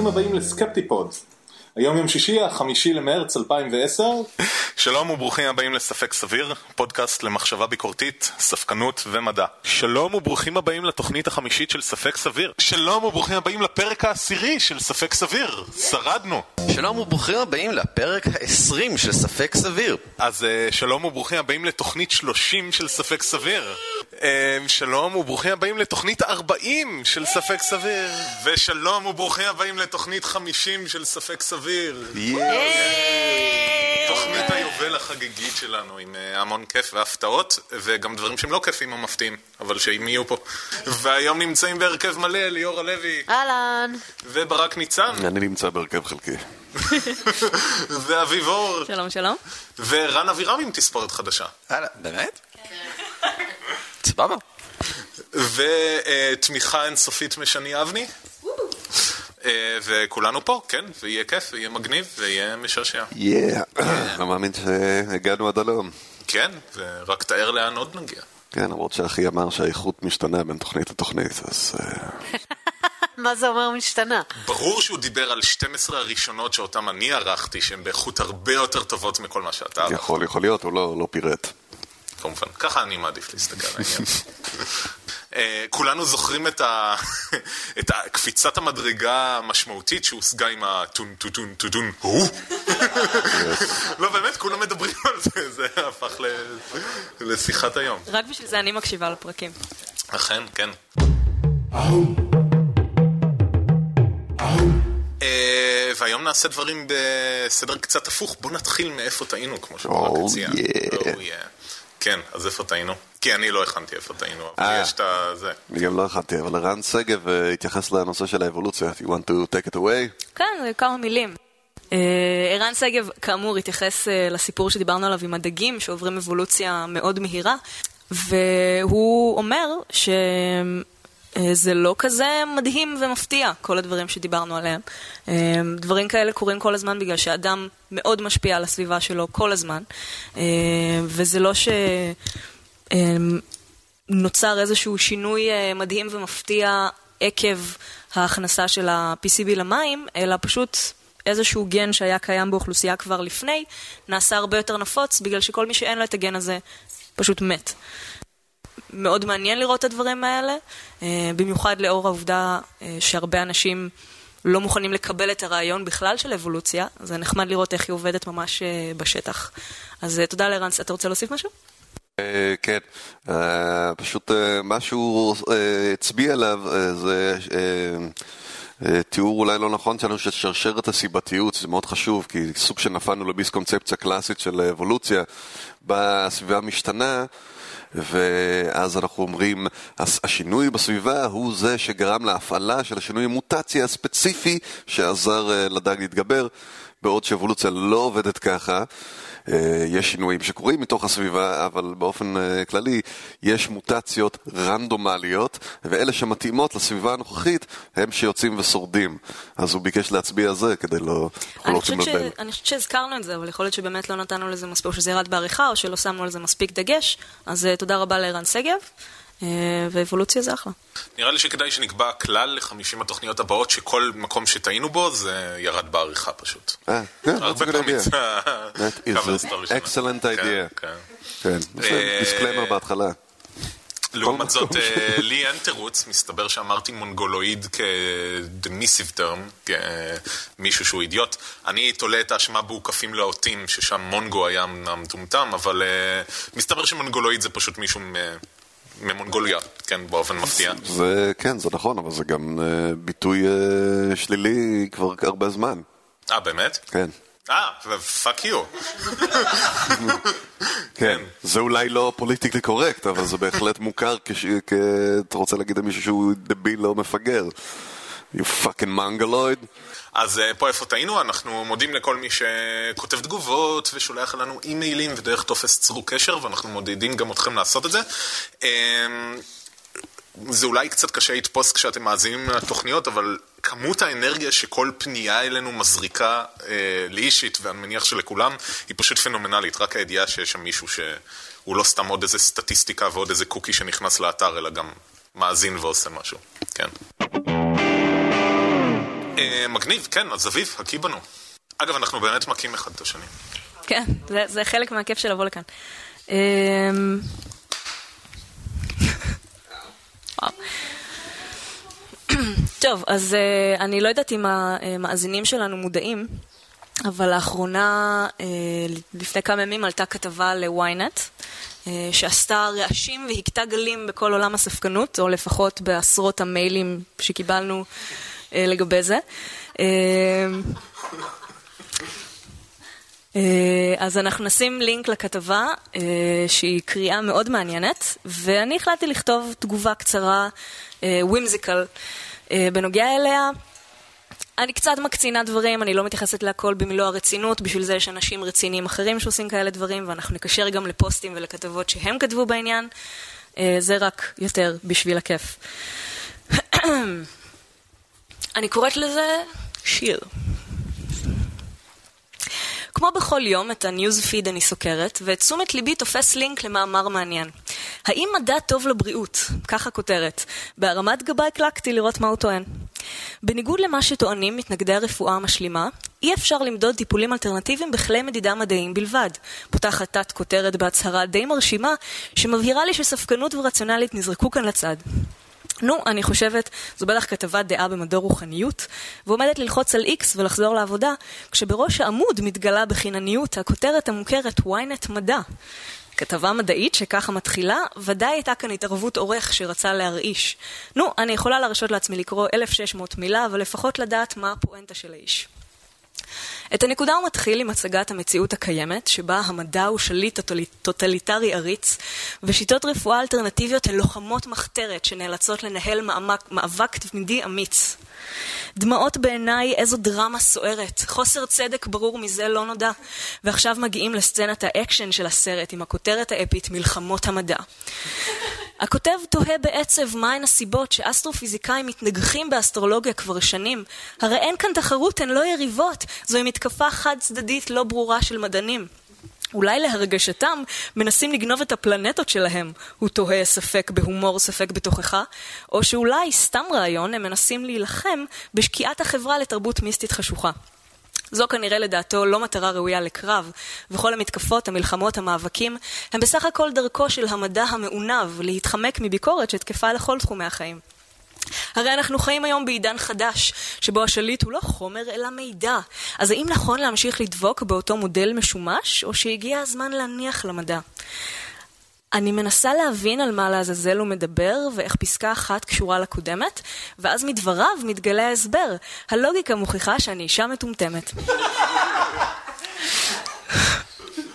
ברוכים הבאים לסקפטיפוד. היום יום שישי, החמישי למרץ 2010. שלום וברוכים הבאים לספק סביר, פודקאסט למחשבה ביקורתית, ספקנות ומדע. שלום וברוכים הבאים לתוכנית החמישית של ספק סביר. שלום וברוכים הבאים לפרק העשירי של ספק סביר. שרדנו. שלום וברוכים הבאים לפרק ה-20 של ספק סביר. אז uh, שלום וברוכים הבאים לתוכנית 30 של ספק סביר. Uh, שלום וברוכים הבאים לתוכנית 40 של ספק סביר. ושלום וברוכים הבאים לתוכנית 50 של ספק סביר. תוכנית היובל החגיגית שלנו עם uh, המון כיף והפתעות וגם דברים שהם לא כיפים או מפתיעים אבל שהם יהיו פה והיום נמצאים בהרכב מלא ליאור הלוי אהלן. וברק ניצן אני נמצא בהרכב חלקי. ואביב אור שלום שלום. ורן אבירם עם תספורת חדשה הלאה, באמת? סבבה. ותמיכה אינסופית משני אבני אה, וכולנו פה, כן, ויהיה כיף, ויהיה מגניב, ויהיה משעשע. יאה, לא מאמין שהגענו עד הלום. כן, ורק תאר לאן עוד נגיע. כן, למרות שאחי אמר שהאיכות משתנה בין תוכנית לתוכנית, אז... אה, מה זה אומר משתנה? ברור שהוא דיבר על 12 הראשונות שאותם אני ערכתי, שהן באיכות הרבה יותר טובות מכל מה שאתה ערכת. יכול, יכול להיות, הוא לא לא פירט. כמובן, ככה אני מעדיף להסתכל על העניין. אה, כולנו זוכרים את, ה... את ה- קפיצת המדרגה המשמעותית שהושגה עם הטון טו טון טו טון הוא. לא באמת, כולם מדברים על זה, זה הפך ל- לשיחת היום. רק בשביל זה אני מקשיבה לפרקים. אכן, כן. אה, והיום נעשה דברים בסדר קצת הפוך. בוא נתחיל מאיפה טעינו, כמו שברק Oh, הציע. yeah. Oh, yeah. כן, אז איפה טעינו? כי אני לא הכנתי איפה טעינו, אבל אה. יש את ה... זה. אני גם לא הכנתי, אבל ערן שגב אה, התייחס לנושא של האבולוציה. You want to take it away? כן, כמה מילים. אה, ערן שגב, כאמור, התייחס אה, לסיפור שדיברנו עליו עם הדגים, שעוברים אבולוציה מאוד מהירה, והוא אומר שזה לא כזה מדהים ומפתיע, כל הדברים שדיברנו עליהם. אה, דברים כאלה קורים כל הזמן בגלל שאדם מאוד משפיע על הסביבה שלו כל הזמן, אה, וזה לא ש... אה, נוצר איזשהו שינוי אה, מדהים ומפתיע עקב ההכנסה של ה-PCB למים, אלא פשוט איזשהו גן שהיה קיים באוכלוסייה כבר לפני, נעשה הרבה יותר נפוץ, בגלל שכל מי שאין לו את הגן הזה פשוט מת. מאוד מעניין לראות את הדברים האלה, אה, במיוחד לאור העובדה אה, שהרבה אנשים לא מוכנים לקבל את הרעיון בכלל של אבולוציה, זה נחמד לראות איך היא עובדת ממש בשטח. אז תודה לרן, אתה רוצה להוסיף משהו? אה, כן, אה, פשוט אה, מה שהוא הצביע עליו זה תיאור אולי לא נכון שלנו של שרשרת הסיבתיות, זה מאוד חשוב, כי סוג שנפלנו לביסקונספציה קלאסית של אבולוציה, בסביבה משתנה. ואז אנחנו אומרים, השינוי בסביבה הוא זה שגרם להפעלה של השינוי המוטציה הספציפי שעזר לדג להתגבר, בעוד שאבולוציה לא עובדת ככה. אה, יש שינויים שקורים מתוך הסביבה, אבל באופן אה, כללי יש מוטציות רנדומליות, ואלה שמתאימות לסביבה הנוכחית הם שיוצאים ושורדים. אז הוא ביקש להצביע על זה כדי לא... אנחנו לא אני רוצים חושבת, ש... אני חושבת שהזכרנו את זה, אבל יכול להיות שבאמת לא נתנו לזה מספיק, או שזה ירד בעריכה, או שלא שמנו על זה מספיק דגש. אז uh, תודה רבה לערן שגב, ואבולוציה זה אחלה. נראה לי שכדאי שנקבע כלל ל-50 התוכניות הבאות, שכל מקום שטעינו בו זה ירד בעריכה פשוט. אה, כן, הרבה פעמים. זה That is ה-cover an story שלנו. excellent כן, idea. כן. כן, אה, דיסקלמר בהתחלה. לעומת זאת, אה, לי אין תירוץ, מסתבר שאמרתי מונגולואיד כ-demissive term, כמישהו שהוא אידיוט. אני תולה את האשמה באוכפים לאותים, ששם מונגו היה המטומטם, אבל אה, מסתבר שמונגולואיד זה פשוט מישהו ממונגוליה, כן, באופן מפתיע. זה, כן, זה נכון, אבל זה גם אה, ביטוי אה, שלילי כבר הרבה זמן. אה, באמת? כן. אה, fuck you. כן. זה אולי לא politically correct, אבל זה בהחלט מוכר כש... כ... אתה רוצה להגיד למישהו שהוא דביל או מפגר. You fucking mongoloid. אז אה, פה איפה טעינו, אנחנו מודים לכל מי שכותב תגובות ושולח לנו אימיילים ודרך טופס צרו קשר, ואנחנו מעודדים גם אתכם לעשות את זה. אמ, זה אולי קצת קשה לתפוס כשאתם מאזינים לתוכניות, אבל כמות האנרגיה שכל פנייה אלינו מזריקה אה, לי אישית, ואני מניח שלכולם, היא פשוט פנומנלית. רק הידיעה שיש שם מישהו שהוא לא סתם עוד איזה סטטיסטיקה ועוד איזה קוקי שנכנס לאתר, אלא גם מאזין ועושה משהו. כן. אה, מגניב, כן, אז אביב, הקיא בנו. אגב, אנחנו באמת מכים אחד את השני. כן, זה, זה חלק מהכיף של לבוא לכאן. וואו. טוב, אז uh, אני לא יודעת אם המאזינים שלנו מודעים, אבל לאחרונה, לפני כמה ימים עלתה כתבה ל-ynet, שעשתה רעשים והכתה גלים בכל עולם הספקנות, או לפחות בעשרות המיילים שקיבלנו לגבי זה. Uh, אז אנחנו נשים לינק לכתבה שהיא קריאה מאוד מעניינת ואני החלטתי לכתוב תגובה קצרה, ווימזיקל, בנוגע אליה. אני קצת מקצינה דברים, אני לא מתייחסת להכל במלוא הרצינות, בשביל זה יש אנשים רציניים אחרים שעושים כאלה דברים ואנחנו נקשר גם לפוסטים ולכתבות שהם כתבו בעניין. זה רק יותר בשביל הכיף. אני קוראת לזה שיר. כמו בכל יום, את הניוז פיד אני סוקרת, ואת תשומת ליבי תופס לינק למאמר מעניין. האם מדע טוב לבריאות? ככה כותרת. בהרמת גבה הקלקתי לראות מה הוא טוען. בניגוד למה שטוענים מתנגדי הרפואה המשלימה, אי אפשר למדוד טיפולים אלטרנטיביים בכלי מדידה מדעיים בלבד. פותחת תת כותרת בהצהרה די מרשימה, שמבהירה לי שספקנות ורציונלית נזרקו כאן לצד. נו, אני חושבת, זו בטח כתבת דעה במדור רוחניות, ועומדת ללחוץ על X ולחזור לעבודה, כשבראש העמוד מתגלה בחינניות הכותרת המוכרת ynet מדע. כתבה מדעית שככה מתחילה, ודאי הייתה כאן התערבות עורך שרצה להרעיש. נו, אני יכולה להרשות לעצמי לקרוא 1600 מילה, אבל לפחות לדעת מה הפואנטה של האיש. את הנקודה הוא מתחיל עם הצגת המציאות הקיימת, שבה המדע הוא שליט טוטליטרי עריץ, ושיטות רפואה אלטרנטיביות הן לוחמות מחתרת שנאלצות לנהל מאבק, מאבק תמידי אמיץ. דמעות בעיניי, איזו דרמה סוערת. חוסר צדק ברור מזה לא נודע. ועכשיו מגיעים לסצנת האקשן של הסרט עם הכותרת האפית מלחמות המדע. הכותב תוהה בעצב מהן הסיבות שאסטרופיזיקאים מתנגחים באסטרולוגיה כבר שנים. הרי אין כאן תחרות, הן לא יריבות. זוהי מתקפה חד צדדית לא ברורה של מדענים. אולי להרגשתם מנסים לגנוב את הפלנטות שלהם, הוא תוהה ספק בהומור ספק בתוכחה, או שאולי, סתם רעיון, הם מנסים להילחם בשקיעת החברה לתרבות מיסטית חשוכה. זו כנראה לדעתו לא מטרה ראויה לקרב, וכל המתקפות, המלחמות, המאבקים, הם בסך הכל דרכו של המדע המעונב להתחמק מביקורת שתקפה לכל תחומי החיים. הרי אנחנו חיים היום בעידן חדש, שבו השליט הוא לא חומר אלא מידע. אז האם נכון להמשיך לדבוק באותו מודל משומש, או שהגיע הזמן להניח למדע? אני מנסה להבין על מה לעזאזל הוא מדבר ואיך פסקה אחת קשורה לקודמת, ואז מדבריו מתגלה ההסבר. הלוגיקה מוכיחה שאני אישה מטומטמת.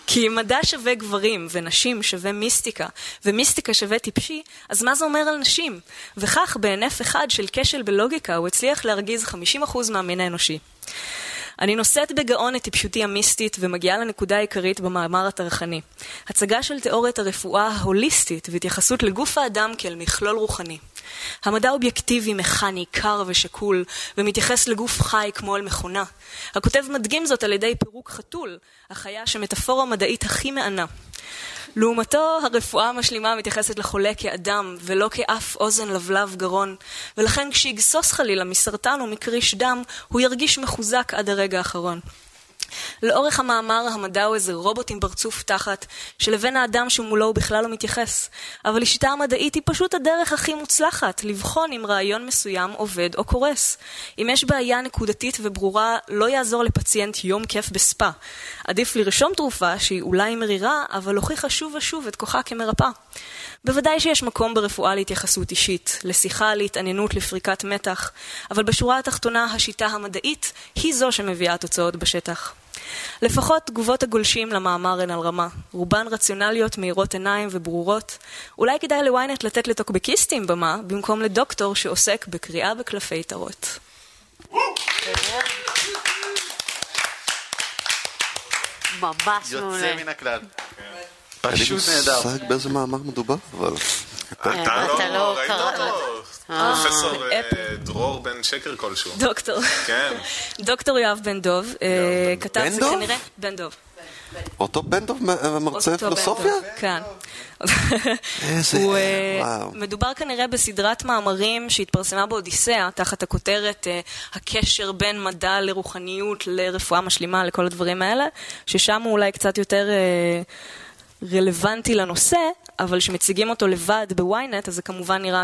כי אם מדע שווה גברים ונשים שווה מיסטיקה, ומיסטיקה שווה טיפשי, אז מה זה אומר על נשים? וכך בהינף אחד של כשל בלוגיקה הוא הצליח להרגיז 50% מהמין האנושי. אני נושאת בגאון את טיפשותי המיסטית ומגיעה לנקודה העיקרית במאמר הטרחני. הצגה של תיאוריית הרפואה ההוליסטית והתייחסות לגוף האדם כאל מכלול רוחני. המדע אובייקטיבי, מכני, קר ושקול, ומתייחס לגוף חי כמו אל מכונה. הכותב מדגים זאת על ידי פירוק חתול, החיה שמטאפורה מדעית הכי מענה. לעומתו, הרפואה המשלימה מתייחסת לחולה כאדם, ולא כאף אוזן לבלב גרון, ולכן כשיגסוס חלילה מסרטן או מקריש דם, הוא ירגיש מחוזק עד הרגע האחרון. לאורך המאמר המדע הוא איזה רובוט עם פרצוף תחת, שלבן האדם שמולו הוא בכלל לא מתייחס. אבל השיטה המדעית היא פשוט הדרך הכי מוצלחת, לבחון אם רעיון מסוים עובד או קורס. אם יש בעיה נקודתית וברורה, לא יעזור לפציינט יום כיף בספה. עדיף לרשום תרופה שהיא אולי מרירה, אבל הוכיחה שוב ושוב את כוחה כמרפאה. בוודאי שיש מקום ברפואה להתייחסות אישית, לשיחה, להתעניינות, לפריקת מתח, אבל בשורה התחתונה השיטה המדעית היא זו שמביאה תוצאות בשטח. לפחות תגובות הגולשים למאמר הן על רמה. רובן רציונליות, מאירות עיניים וברורות. אולי כדאי לוויינט לתת לטוקבקיסטים במה, במקום לדוקטור שעוסק בקריאה בקלפי טרות. ממש מעולה. יוצא מן הכלל. פשוט נהדר. מושג באיזה מאמר מדובר, אבל... אתה אתה לא אותו? פרופסור אה. דרור בן שקר כלשהו. דוקטור. כן. דוקטור יואב בן דוב, אה, כתב בן זה דוב? כנראה... בן דוב. אותו בן טוב מרצה פילוסופיה? כן. איזה- אה. מדובר כנראה בסדרת מאמרים שהתפרסמה באודיסאה, תחת הכותרת אה, הקשר בין מדע לרוחניות, לרפואה משלימה, לכל הדברים האלה, ששם הוא אולי קצת יותר אה, רלוונטי לנושא, אבל כשמציגים אותו לבד בוויינט, אז זה כמובן נראה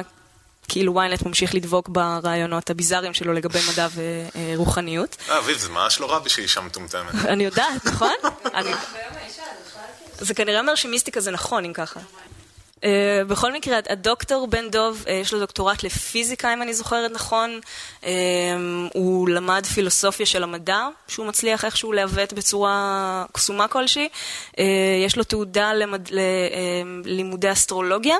כאילו וויינט ממשיך לדבוק ברעיונות הביזאריים שלו לגבי מדע ורוחניות. אה, אביב, זה ממש לא רע בשביל אישה מטומטמת. אני יודעת, נכון? זה כנראה אומר שמיסטיקה זה נכון, אם ככה. Uh, בכל מקרה, הדוקטור בן דוב, uh, יש לו דוקטורט לפיזיקה, אם אני זוכרת נכון. Uh, הוא למד פילוסופיה של המדע, שהוא מצליח איכשהו לעוות בצורה קסומה כלשהי. יש לו תעודה למד... ללימודי אסטרולוגיה,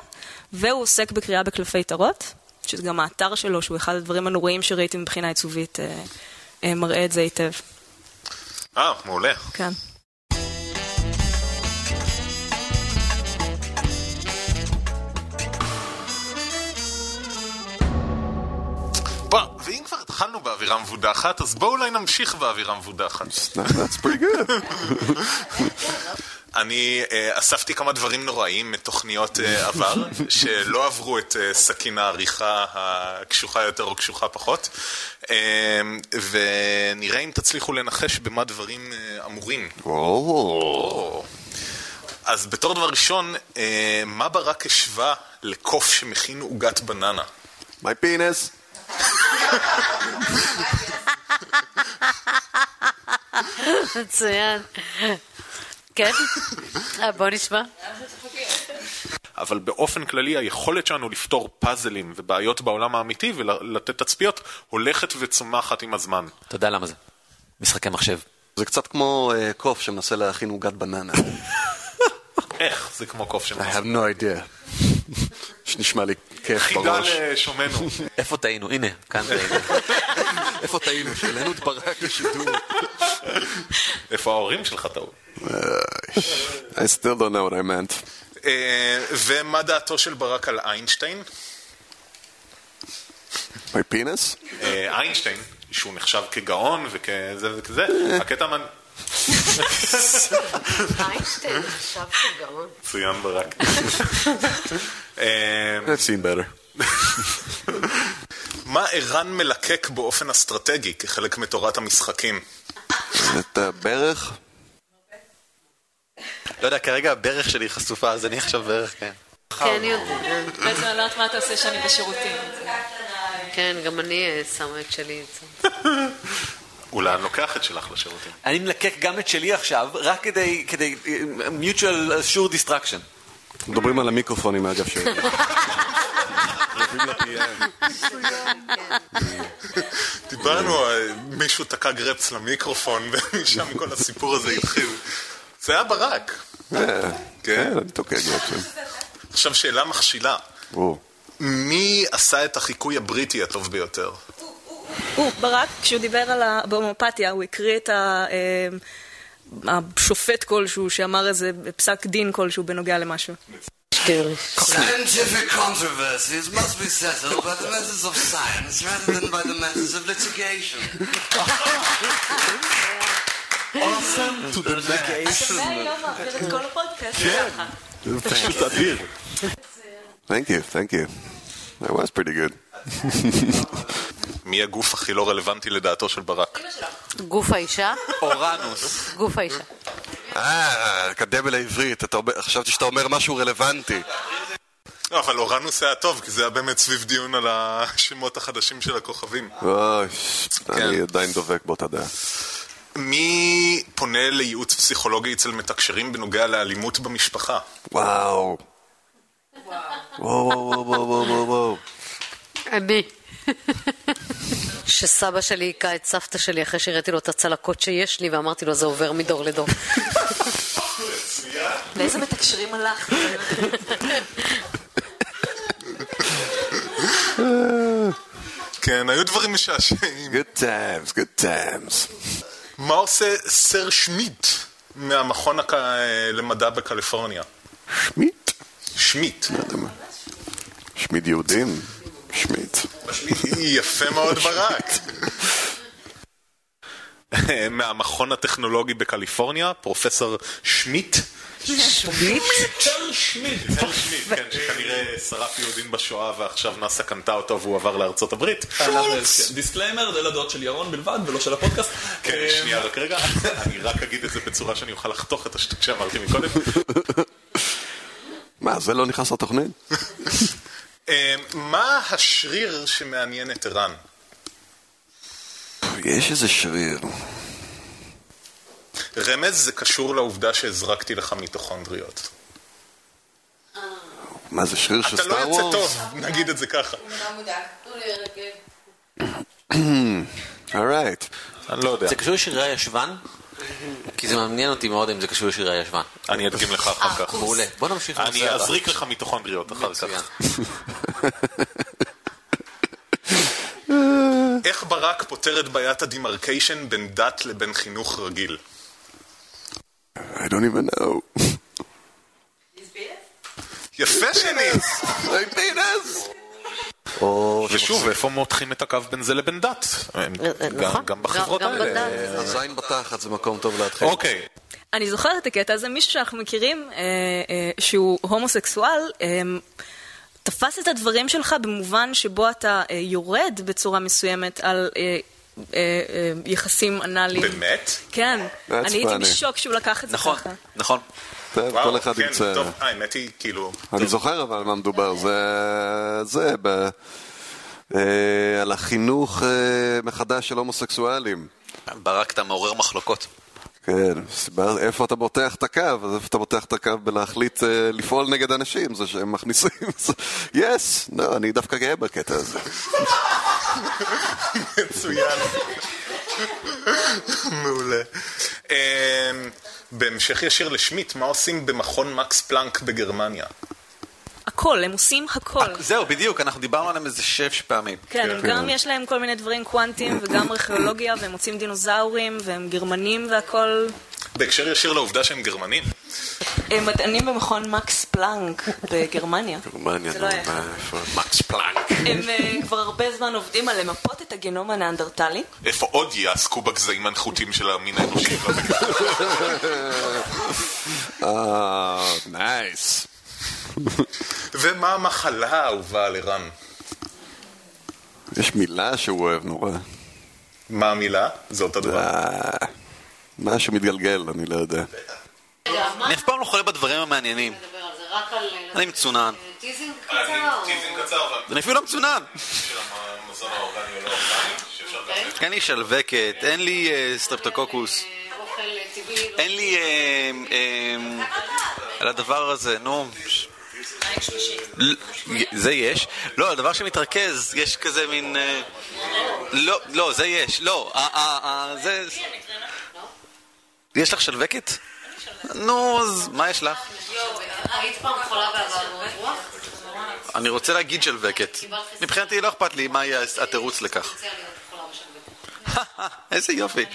והוא עוסק בקריאה בקלפי טרות, שזה גם האתר שלו, שהוא אחד הדברים הנוראים שראיתי מבחינה עיצובית, uh, uh, מראה את זה היטב. אה, מעולה. כן. בוא, ואם כבר התחלנו באווירה מבודחת, אז בואו אולי נמשיך באווירה מבודחת. That's pretty good. אני אה, אספתי כמה דברים נוראים מתוכניות אה, עבר, שלא עברו את אה, סכין העריכה הקשוחה יותר או קשוחה פחות, אה, ונראה אם תצליחו לנחש במה דברים אמורים. אז בתור דבר ראשון, מה ברק השווה לקוף שמכין עוגת בננה? my penis. מצוין. כן? אה, בוא נשמע. אבל באופן כללי היכולת שלנו לפתור פאזלים ובעיות בעולם האמיתי ולתת תצפיות הולכת וצומחת עם הזמן. אתה יודע למה זה? משחקי מחשב. זה קצת כמו אה, קוף שמנסה להכין עוגת בננה. איך? זה כמו קוף I שמנסה. have no idea. שנשמע לי כיף חידה בראש. לשומנו. איפה טעינו? הנה, כאן טעינו. איפה טעינו? שהעלינו את ברק לשידור. איפה ההורים שלך טעו? I still don't know what I meant. אה, ומה דעתו של ברק על איינשטיין? my penis? אה, איינשטיין, שהוא נחשב כגאון וכזה וכזה, הקטע גאון. מצוין ברק. אה, I've seen better. מה ערן מלקק באופן אסטרטגי כחלק מתורת המשחקים? את הברך? לא יודע, כרגע הברך שלי חשופה, אז אני עכשיו ברך, כן. כן, יודע. בעצם אני לא יודעת מה אתה עושה שאני בשירותים. כן, גם אני אה, שמה את שלי. אולי אני לוקח את שלך לשירותים. אני מלקק גם את שלי עכשיו, רק כדי, כדי, אה, mutual assured destruction. מדברים על המיקרופונים אגב שלי. ל-PM. דיברנו, אה, מישהו תקע גרפס למיקרופון ומשם כל הסיפור הזה התחיל. זה היה ברק. כן, אני תוקע גרפסים. עכשיו שאלה מכשילה. מי עשה את החיקוי הבריטי הטוב ביותר? הוא, ברק, כשהוא דיבר על ה... בהומופתיה, הוא הקריא את ה... אה, השופט כלשהו שאמר איזה פסק דין כלשהו בנוגע למשהו. Scientific controversies must be settled by the methods of science rather than by the methods of litigation. פשוט אדיר. Thank you, thank you. That was pretty good. מי הגוף הכי לא רלוונטי לדעתו של ברק? גוף האישה? אורנוס. גוף האישה. אה, אקדמיה לעברית, חשבתי שאתה אומר משהו רלוונטי. לא, אבל אורנוס היה טוב, כי זה היה באמת סביב דיון על השמות החדשים של הכוכבים. אוי, אני עדיין דובק באותה דעה. מי פונה לייעוץ פסיכולוגי אצל מתקשרים בנוגע לאלימות במשפחה? וואו, וואו, וואו, וואו, וואו, וואו. אני. שסבא שלי היכה את סבתא שלי אחרי שהראיתי לו את הצלקות שיש לי ואמרתי לו זה עובר מדור לדור. לאיזה מתקשרים הלך? כן, היו דברים משעשעים. Good times, good times. מה עושה סר שמיט מהמכון. למדע בקליפורניה? שמיט? שמיט. שמיד יהודים? שמיט. יפה מאוד ברק. מהמכון הטכנולוגי בקליפורניה, פרופסור שמיט. שמיט? Herr שמיט, כן, שכנראה שרף יהודים בשואה ועכשיו נאסא קנתה אותו והוא עבר לארצות הברית. disclaimer, זה הדעות של ירון בלבד ולא של הפודקאסט. כן, שנייה, רק רגע, אני רק אגיד את זה בצורה שאני אוכל לחתוך את השטות שאמרתי מקודם. מה, זה לא נכנס לתוכנית? אה, מה השריר שמעניין את ערן? יש איזה שריר. רמז זה קשור לעובדה שהזרקתי לך מיטוכונדריות. מה זה שריר של אתה לא סטאר יוצא וורס? טוב, נגיד את זה ככה. אורייט. אני לא יודע. זה קשור לשירי הישבן? כי זה מעניין אותי מאוד אם זה קשור לשירי הישבן. אני אדגים לך אחר כך. מעולה. בוא נמשיך אני לנושא הבא. אזריק לך מיטוכונדריות אחר מצוין. כך. איך ברק פותר את בעיית הדימרקיישן בין דת לבין חינוך רגיל? I don't even know. יפה שנית! ושוב, איפה מותחים את הקו בין זה לבין דת? אה, גם- נכון. גם בחברות האלה. הזין בתחת זה מקום טוב להתחיל. אוקיי, אני זוכרת את הקטע הזה, מישהו שאנחנו מכירים, אה, אה, שהוא הומוסקסואל, אה, תפס את הדברים שלך במובן שבו אתה אה, יורד בצורה מסוימת על אה, אה, אה, יחסים אנאליים. באמת? כן, אני הייתי. בשוק שהוא לקח את זה נכון, ככה. נכון. וואו, כל אחד כן, ימצא. טוב, האמת היא, כאילו... אני זוכר אבל מה מדובר, זה... זה, ב... אה, על החינוך אה, מחדש של הומוסקסואלים. ברק, אתה מעורר מחלוקות. כן, סיבה- איפה אתה מותח את הקו? אז איפה אתה מותח את הקו בלהחליט אה, לפעול נגד אנשים, זה שהם מכניסים... יס! לא, אני דווקא גאה בקטע הזה. מצוין. מעולה. בהמשך ישיר לשמיט, מה עושים במכון מקס פלנק בגרמניה? הכל, הם עושים הכל. זהו, בדיוק, אנחנו דיברנו עליהם איזה שש פעמים. כן, הם גם יש להם כל מיני דברים קוונטיים וגם ארכיאולוגיה, והם מוצאים דינוזאורים, והם גרמנים והכל. בהקשר ישיר לעובדה שהם גרמנים. הם מדענים במכון מקס פלנק בגרמניה. גרמניה, נו, לא מה, איפה? מקס פלנק. הם אה, כבר הרבה זמן עובדים על למפות את הגנום הניאנדרטלי. איפה עוד יעסקו בגזעים הנחותים של המין האנושי? אה, nice. ומה המחלה האהובה על ערן? יש מילה שהוא אוהב נורא. מה המילה? זאת הדבר. אה, משהו מתגלגל, אני לא יודע. אני אף פעם לא חולה בדברים המעניינים. אני מצונן. teasing אני אפילו לא מצונן. לא. אין לי שלבקת, אין לי אה, סטרפטוקוקוס. אין לי... אה, אה, על הדבר הזה, נו. זה יש. לא, הדבר שמתרכז, יש כזה מין... אה, לא, לא, זה יש. לא, אה, אה, אה, זה... יש לך שלבקת? נו, אז מה יש לך? היית פעם חולה באבעבועות רוח? אני רוצה להגיד שלווקת. מבחינתי לא אכפת לי מה יהיה התירוץ לכך. איזה יופי.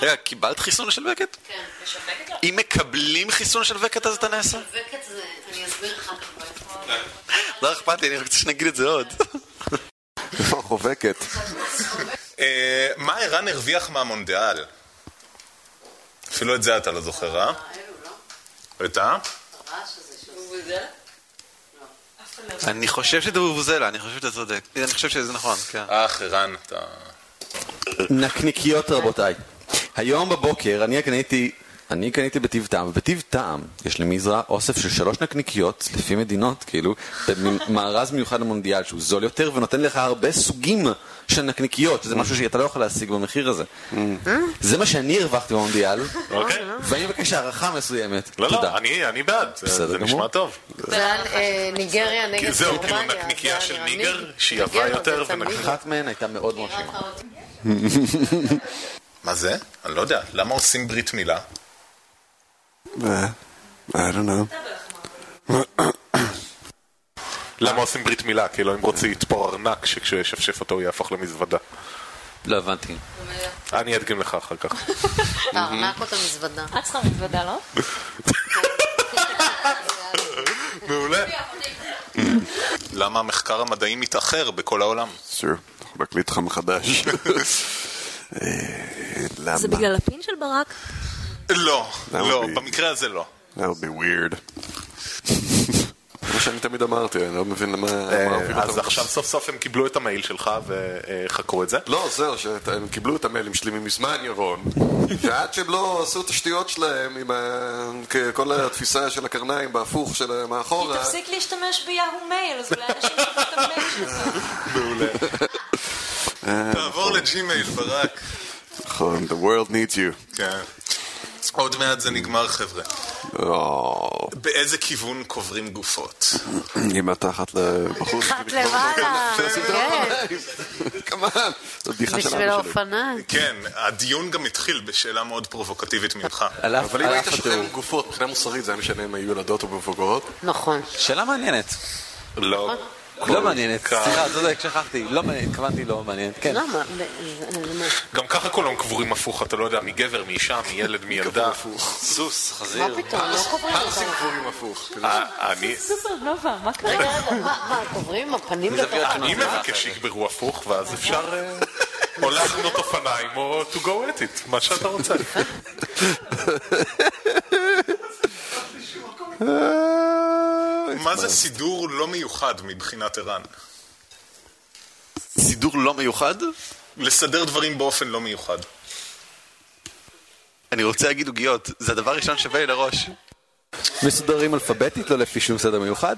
רגע, קיבלת חיסון לשלווקת? כן. אם מקבלים חיסון לשלווקת אז אתה נעשה? וקט זה, אני אסביר לך. לא אכפת לי, אני רוצה שנגיד את זה עוד. איפה החובקת? אה, מה ערן הרוויח מהמונדיאל? אפילו את זה אתה לא זוכר, אה? את ה? אני חושב שזה בובוזלה, אני חושב שאתה צודק. אני חושב שזה נכון, כן. אך, ערן, אתה... נקניקיות רבותיי. היום בבוקר אני קניתי, אני קניתי בטיב טעם, ובטיב טעם יש למזרע אוסף של שלוש נקניקיות, לפי מדינות, כאילו, במארז מיוחד למונדיאל, שהוא זול יותר ונותן לך הרבה סוגים של נקניקיות, שזה משהו שאתה לא יכול להשיג במחיר הזה. זה מה שאני הרווחתי במונדיאל, אוקיי. ואני מבקש הערכה מסוימת. לא. לא, אני אני בעד, זה- בסדר זה גמור. נשמע טוב. אה, ניגריה נגד זהו, כאילו גרמניה, נקניקייה זה של ניגר, ניג- שהיא עבה ניגר יותר. אחת מהן הייתה מאוד מרשימה. מה זה? אני לא יודע. למה עושים ברית מילה? אה, I don't know. למה עושים ברית מילה? כי אלוהים רוצה לתפור ארנק שכשהוא ישפשף אותו הוא יהפוך למזוודה. לא הבנתי. אני אדגים לך אחר כך. הארנק או את המזוודה? את צריכה מזוודה, לא? מעולה. למה המחקר המדעי מתאחר בכל העולם? סיר, אנחנו נקליט לך מחדש. למה? זה בגלל הפין של ברק? לא, לא, be- במקרה הזה לא. That would be weird. כמו שאני תמיד אמרתי, אני לא מבין למה... אה, מה אז. עכשיו סוף סוף הם קיבלו את המייל שלך וחקרו את זה. לא, זהו, שהם קיבלו את המיילים שלי מזמן, ירון. ועד שהם לא עשו את השטויות שלהם עם כל התפיסה של הקרניים בהפוך של כי מאחורה. תפסיק להשתמש ביהו מייל, אז אולי אנשים יקבלו את המייל שלך. מעולה. אה, תעבור לג'ימייל, ברק. נכון, the world needs you. כן. עוד מעט זה נגמר, חבר'ה. או, באיזה כיוון קוברים גופות? עם התחת לבחור. אחת למעלה, כן, כמובן, זו בדיחה של בשביל אבא שלי. האופניים. כן, הדיון גם התחיל בשאלה מאוד פרובוקטיבית ממך. אבל אם היית התיאור. גופות, מבחינה מוסרית זה היה משנה אם היו ילדות או מבוגרות? נכון. שאלה מעניינת. לא. לא מעניינת. סליחה, צודק, שכחתי. לא מעניינת, התכוונתי לא מעניינת. כן. למה? מה? גם ככה כולם קבורים הפוך, אתה לא יודע, מגבר, מאישה, מילד, מילדה. סוס, מה חזיר. פתאום? לא קוברים פרסים אותם. קבורים הפוך. אה, אני- סופרנובה, מה קרה? רגע, רגע, מה, מה, קוברים הפנים לתוך אני מבקש שיגברו הפוך, ואז אפשר אה, או להחנות אופניים או to go at it, מה שאתה רוצה. מה זה סידור לא מיוחד מבחינת ערן? סידור לא מיוחד? לסדר דברים באופן לא מיוחד. אני רוצה להגיד עוגיות, זה הדבר הראשון שבא לי לראש. מסודרים אלפביתית, לא לפי שום סדר מיוחד.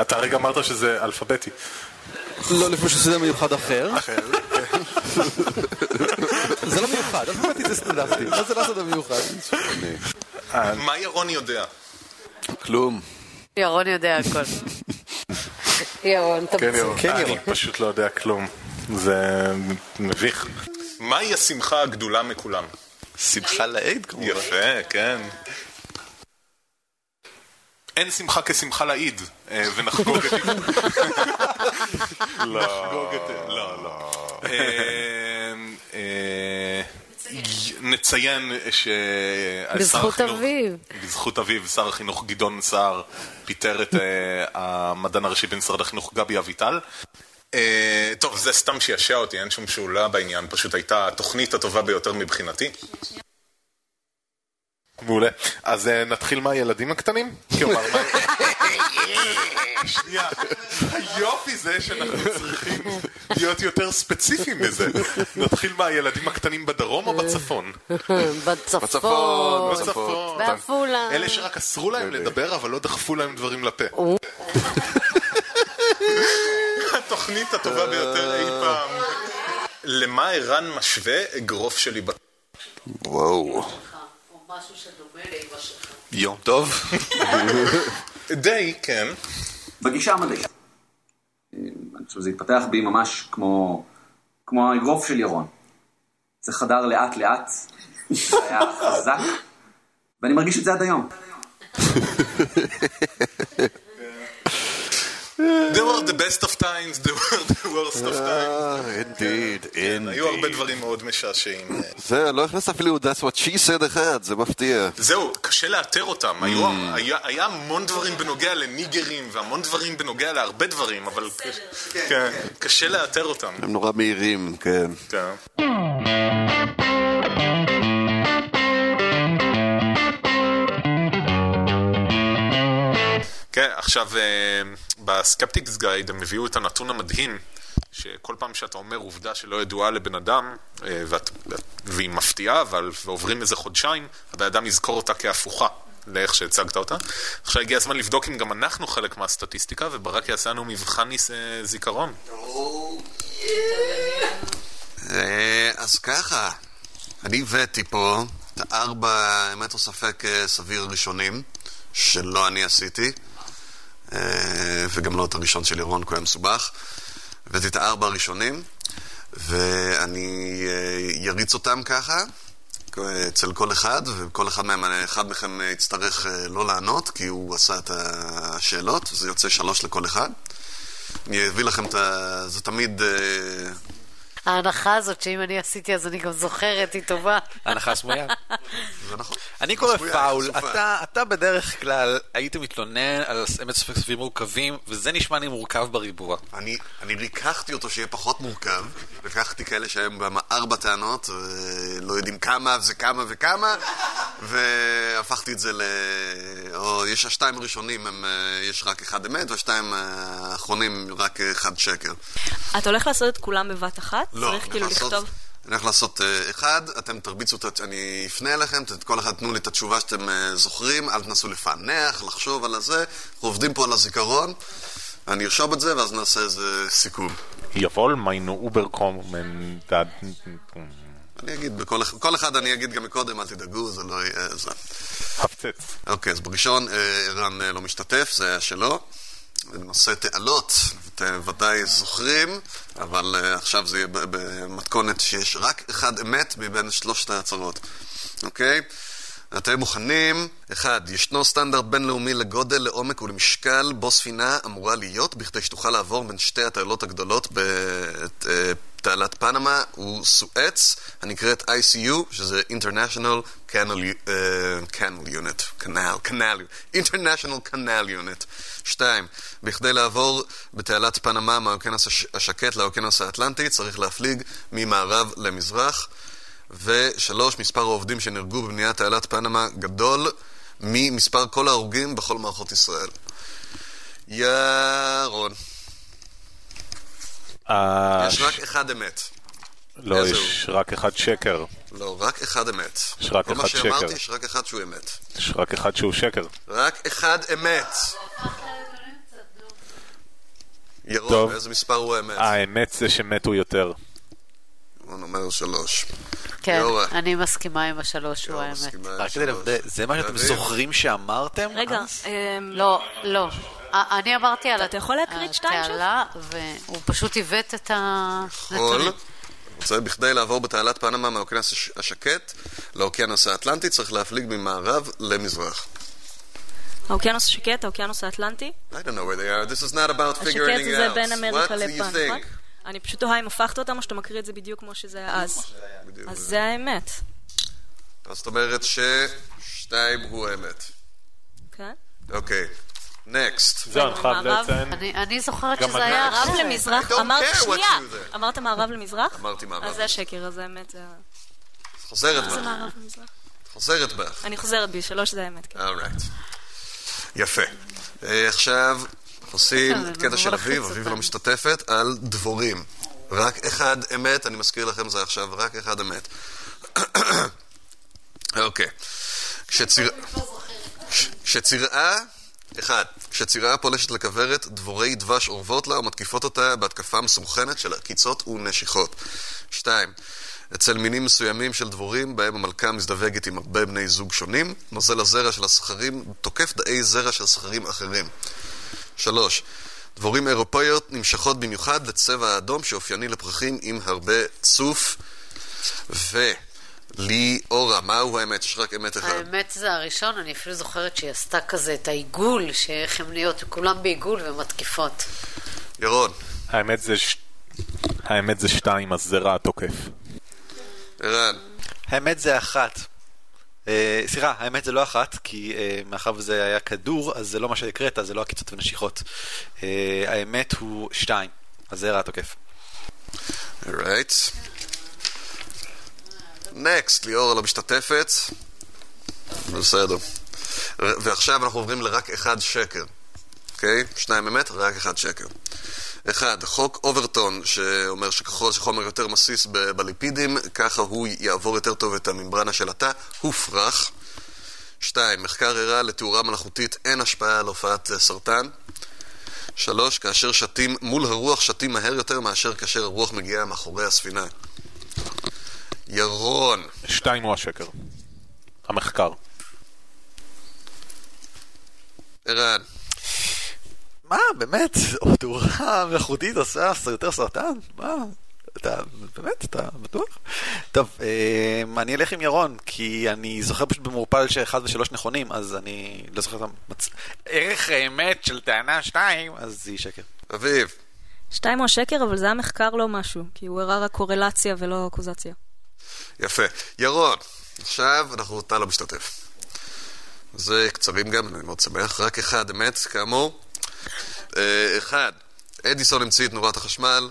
אתה הרגע אמרת שזה אלפביתי. לא לפי שום סדר מיוחד אחר. זה לא מיוחד, אלפביתית זה סטנדרטי. מה זה לא סדר מיוחד? מה ירון יודע? כלום. ירון יודע הכל. ירון, כן, תמציא. ירון. אני פשוט לא יודע כלום. זה מביך. מהי השמחה הגדולה מכולם? שמחה לאיד כמובן. יפה, כן. אין שמחה כשמחה לאיד, אה, ונחגוג את... לא, לא, לא. אה, אה, נציין ש... בזכות אביו. בזכות אביו, שר החינוך גדעון סער פיטר את אה, המדען הראשי במשרד החינוך גבי אביטל. אה, טוב, זה סתם שישע אותי, אין שום שאולה בעניין, פשוט הייתה התוכנית הטובה ביותר מבחינתי. מעולה. אז אה, נתחיל מהילדים הקטנים? כלומר, מה... שנייה, היופי זה שאנחנו צריכים להיות יותר ספציפיים מזה. נתחיל מהילדים הקטנים בדרום או בצפון? בצפון. בצפון. בצפון. בעפולה. אלה שרק אסרו להם לדבר, אבל לא דחפו להם דברים לפה. התוכנית הטובה ביותר אי פעם. למה ערן משווה אגרוף שלי בת... וואו. יום טוב. די, כן. בגישה המדעית. אני חושב שזה התפתח בי ממש כמו, כמו האגרוף של ירון. זה חדר לאט לאט, זה היה חזק, ואני מרגיש את זה עד היום. There were the best of times, there were the worst of times. indeed, כן, היו הרבה indeed. דברים מאוד משעשעים. זה, לא הכנס אפילו That's what she said אחד, זה מפתיע. זהו, קשה לאתר אותם. היו, היה, המון דברים בנוגע לניגרים, והמון דברים בנוגע להרבה דברים, אבל כן, קשה לאתר אותם. הם נורא מהירים, כן. כן. כן, עכשיו, אה, בסקפטיקס גייד הם הביאו את הנתון המדהים, שכל פעם שאתה אומר עובדה שלא ידועה לבן אדם, אה, ואת, והיא מפתיעה, אבל, ועוברים איזה חודשיים, הבן אדם יזכור אותה כהפוכה. לאיך שהצגת אותה. עכשיו הגיע הזמן לבדוק אם גם אנחנו חלק מהסטטיסטיקה, וברק יעשה לנו מבחן אה, זיכרון. אה, אז ככה, אני הבאתי פה את הארבע, אמת או ספק סביר ראשונים, שלא אני עשיתי, וגם לא את הראשון של ירון, כי הוא היה מסובך. הבאתי את הארבע הראשונים, ואני אה, יריץ אותם ככה. אצל כל אחד, וכל אחד מהם, אחד מכם יצטרך אה, לא לענות, כי הוא עשה את השאלות, זה יוצא שלוש לכל אחד. אני אביא לכם את ה... זה תמיד... ההנחה הזאת שאם אני עשיתי אז אני גם זוכרת, היא טובה. הנחה סמויה. זה נכון. אני קורא פאול. אתה, אתה בדרך כלל היית מתלונן על אמת ספק סופים מורכבים, וזה נשמע לי מורכב בריבוע. אני, אני ריככתי אותו שיהיה פחות מורכב, לקחתי כאלה שהם בהם ארבע טענות, ולא יודעים כמה זה כמה וכמה, והפכתי את זה ל... או יש השתיים הראשונים, הם, אה, יש רק אחד אמת, והשתיים אה, האחרונים רק אחד שקר. אתה הולך לעשות את כולם בבת אחת? לא, צריך כאילו לעשות- לכתוב... אני הולך לעשות אה, אחד, אתם תרביצו את... ה- אני אפנה אליכם, ת- כל אחד תנו לי את התשובה שאתם אה, זוכרים, אל תנסו לפענח, לחשוב על הזה. אנחנו עובדים פה על הזיכרון, אני ארשום את זה, ואז נעשה איזה סיכום. Jawohl, meine Überkommen, da... אני אגיד, בכל אחד- כל אחד אני אגיד גם מקודם, אל תדאגו, זה לא יהיה... זה. הפצץ. אוקיי, אז בראשון אה, ערן לא משתתף, זה היה שלו. נושא תעלות, אתם ודאי זוכרים, אבל אה, עכשיו זה יהיה במתכונת שיש רק אחד אמת מבין שלושת ההצהרות. אוקיי? אתם מוכנים? אחד, ישנו סטנדרט בינלאומי לגודל, לעומק ולמשקל בו ספינה אמורה להיות, בכדי שתוכל לעבור בין שתי התעלות הגדולות בתעלת פנמה וסואץ, הנקראת ICU, שזה International Canal, אה, Canal Unit, Canal, Canal, International Canal Unit. שתיים, בכדי לעבור בתעלת פנמה מהאוקיינוס הש- השקט לאוקיינוס האטלנטי, צריך להפליג ממערב למזרח. ושלוש, מספר העובדים שנהרגו בבניית תעלת פנמה גדול ממספר כל ההרוגים בכל מערכות ישראל. ירון. אה, יש רק אחד אמת. לא, יש רק אחד שקר. לא, רק אחד אמת. יש רק כל מה אחד שאמרתי, שקר. יש רק אחד שהוא אמת. יש רק אחד שהוא שקר. רק אחד אמת. ירון, טוב. איזה מספר הוא האמת? האמת זה שמתו יותר. בוא נאמר שלוש. כן, יורה. אני מסכימה עם השלוש, הוא האמת. רק כדי. לוודא, זה מה שאתם? זוכרים שאמרתם? רגע, אז? אמ, לא, לא. אני אמרתי על אתה יכול להקריא את שתיים שלך? התעלה, והוא פשוט עיוות את. הנתונים. רוצה בכדי לעבור בתעלת פנמה מהאוקיינוס הש- השקט לאוקיינוס האטלנטי צריך להפליג ממערב למזרח. האוקיינוס השקט, האוקיינוס האטלנטי. I don't know where they are. This is not about השקט figuring it זה out. בין What אמריקה do you ליפן, think? נכון? אני פשוט תוהה אם הפכת אותם או שאתה מקריא את זה בדיוק כמו שזה היה אז. אז זה האמת. אז זאת אומרת ששתיים הוא האמת. כן? אוקיי. נקסט. זהו, אני חייב לציין. אני- זוכרת שזה היה מערב. למזרח, אמרת, שנייה. אמרת מערב למזרח? אמרתי מערב. אז זה שקר, אז האמת זה... חוזרת זה בך. מערב למזרח. חוזרת בך. אני חוזרת בי, שלוש זה האמת. כן. אורייט. יפה. אה, עכשיו עושים כן, את זה קטע של אביב, אביב. לא משתתפת, על דבורים. רק אחד אמת, אני מזכיר לכם זה עכשיו, רק אחד אמת. אוקיי. כשציר... כש- כשצירעה, אחד, כשצירעה פולשת לכוורת, דבורי דבש אורבות לה ומתקיפות אותה בהתקפה מסונכנת של עקיצות ונשיכות. שתיים, אצל מינים מסוימים של דבורים, בהם המלכה מזדווגת עם הרבה בני זוג שונים, נוזל הזרע של הזכרים תוקף דאי זרע של זכרים אחרים. שלוש, דבורים אירופאיות נמשכות במיוחד לצבע האדום שאופייני לפרחים עם הרבה צוף. וליאורה, מהו האמת? יש רק אמת אחד. האמת זה הראשון, אני אפילו זוכרת שהיא עשתה כזה את העיגול, שאיך הן נהיות, כולם בעיגול ומתקיפות. ירון, האמת זה ש- האמת זה שתיים, הזרע התוקף. ערן, האמת זה אחת. אה, סליחה, האמת זה לא אחת, כי אה, מאחר וזה היה כדור, אז זה לא מה שהקראת, זה לא עקיצות ונשיכות. אה, האמת הוא שתיים, הזרע התוקף. alright. נקסט, ליאורה לא משתתפת. בסדר. ועכשיו אנחנו עוברים לרק אחד שקר. אוקיי? שניים אמת, רק אחד שקר. אחד, חוק אוברטון, שאומר שככל שחומר יותר מסיס ב- בליפידים, ככה הוא יעבור יותר טוב את הממברנה של התא, הופרך. שתיים, מחקר הראה לתאורה מלאכותית אין השפעה על הופעת סרטן. שלוש, כאשר שתים מול הרוח, שתים מהר יותר מאשר כאשר הרוח מגיעה מאחורי הספינה. ירון, שתיים הוא השקר. המחקר. ערן, מה, באמת? או תאורה מלאכותית עושה יותר סרטן? מה? אתה, באמת, אתה בטוח? טוב, אה, אני אלך עם ירון, כי אני זוכר פשוט במעורפל שאחד ושלוש נכונים, אז אני לא זוכר את המצ... ערך האמת של טענה שתיים, אז היא שקר. אביב, שתיים הוא השקר, אבל זה היה מחקר לא משהו, כי הוא הראה רק קורלציה ולא אקוזציה. יפה. ירון, עכשיו אנחנו, אתה לא משתתף. זה קצרים גם, אני מאוד שמח. רק אחד אמת, כאמור. אה, אחד, אדיסון המציא את נורת החשמל.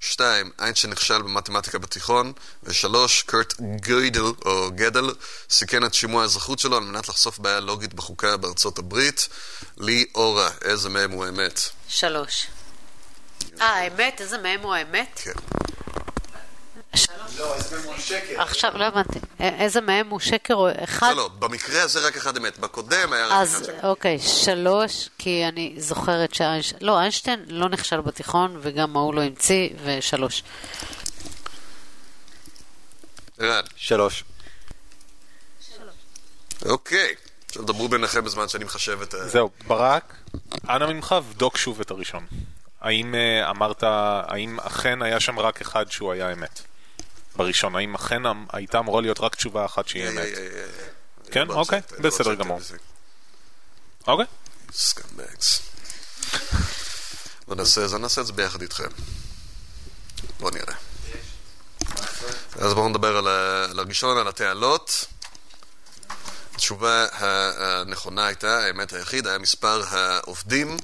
שתיים, איינשטיין נכשל במתמטיקה בתיכון. ושלוש, קורט גוידל, או גדל, סיכן את שימוע האזרחות שלו על מנת לחשוף בעיה לוגית בחוקה בארצות הברית. לי אורה, איזה מהם הוא האמת? שלוש. אה, האמת? איזה מהם הוא האמת? כן. לא, איזה מהם הוא השקר. עכשיו, לא הבנתי. איזה מהם הוא שקר או אחד? לא, לא, במקרה הזה רק אחד אמת. בקודם היה רק אחד אז שקר. אוקיי, שלוש, כי אני זוכרת שאיינשטיין... לא, איינשטיין לא נכשל בתיכון, וגם ההוא לא המציא, ושלוש. ערן. שלוש. אוקיי. עכשיו דברו ביניכם בזמן שאני מחשב את ה... זהו, ברק, אנא ממך, בדוק שוב את הראשון. האם אה, אמרת, האם אכן היה שם רק אחד שהוא היה אמת? בראשון, האם אכן אמ- הייתה אמורה להיות רק תשובה אחת שהיא אמת? כן? אוקיי, בסדר גמור. אוקיי. נעשה את זה, ביחד איתכם. בוא נראה. אז בואו נדבר על הראשון, על התעלות. התשובה הנכונה הייתה, האמת היחיד, היה מספר העובדים.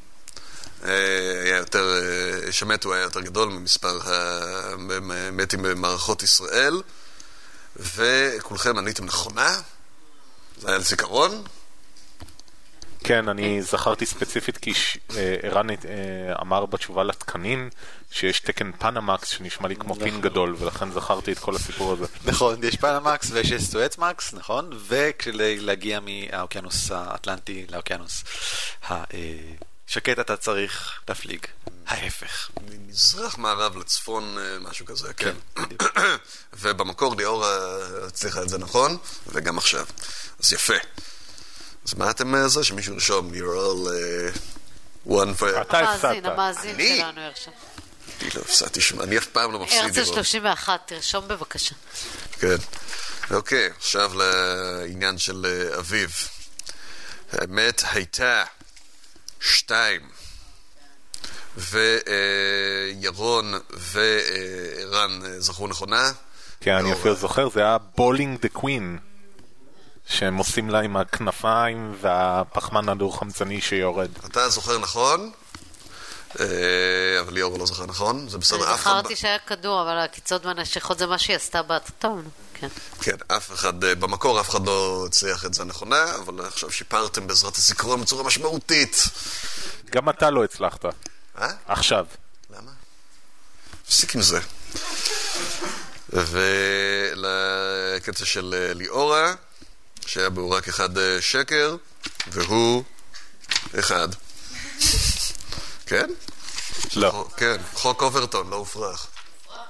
אה, היה יותר, אה, שמתו היה יותר גדול ממספר המתים במערכות ישראל. וכולכם עניתם נכונה. זה היה לזיכרון. כן, אני זכרתי ספציפית כי ש- אה, ערן אה, אמר בתשובה לתקנים שיש תקן פנמקס שנשמע לי כמו פין גדול, ולכן זכרתי את כל הסיפור הזה. נכון, יש פנמקס ויש סואצמקס, נכון? וכדי להגיע מהאוקיינוס האטלנטי לאוקיינוס השקט אתה צריך להפליג. ההפך. ממזרח מערב לצפון, אה, משהו כזה, כן. ובמקור ליאורה הצליחה את זה נכון, וגם עכשיו. אז יפה. אז מה אתם אה, זה? שמישהו ירשום, you're all uh, one for... המאזין, המאזין אני? שלנו ירשם. אני לא הפסדתי שום, אני אף פעם לא מפסיד הרצל לראות. 31, תרשום בבקשה. כן. אוקיי, עכשיו לעניין של אה, אביב. האמת הייתה שתיים. וירון וערן אה, זכרו נכונה. כן, אני אפילו זוכר, זה היה בולינג דה קווין. שהם עושים לה עם הכנפיים והפחמן הדו-חמצני שיורד. אתה זוכר נכון, אבל ליאור לא זוכר נכון, זה בסדר. אני אף אחד זכרתי שהיה כדור, אבל העקיצות והנשיכות זה מה שהיא עשתה באטום. כן. כן, אף אחד, אה, במקור אף אחד לא הצליח את זה נכונה, אבל עכשיו שיפרתם בעזרת הזיכרון בצורה משמעותית. גם אתה לא הצלחת. אה? עכשיו. למה? תפסיק עם זה. ולקטע של אה, ליאורה, שהיה בו רק אחד אה, שקר, והוא אחד. כן? לא. כן, חוק אוברטון, לא הופרך.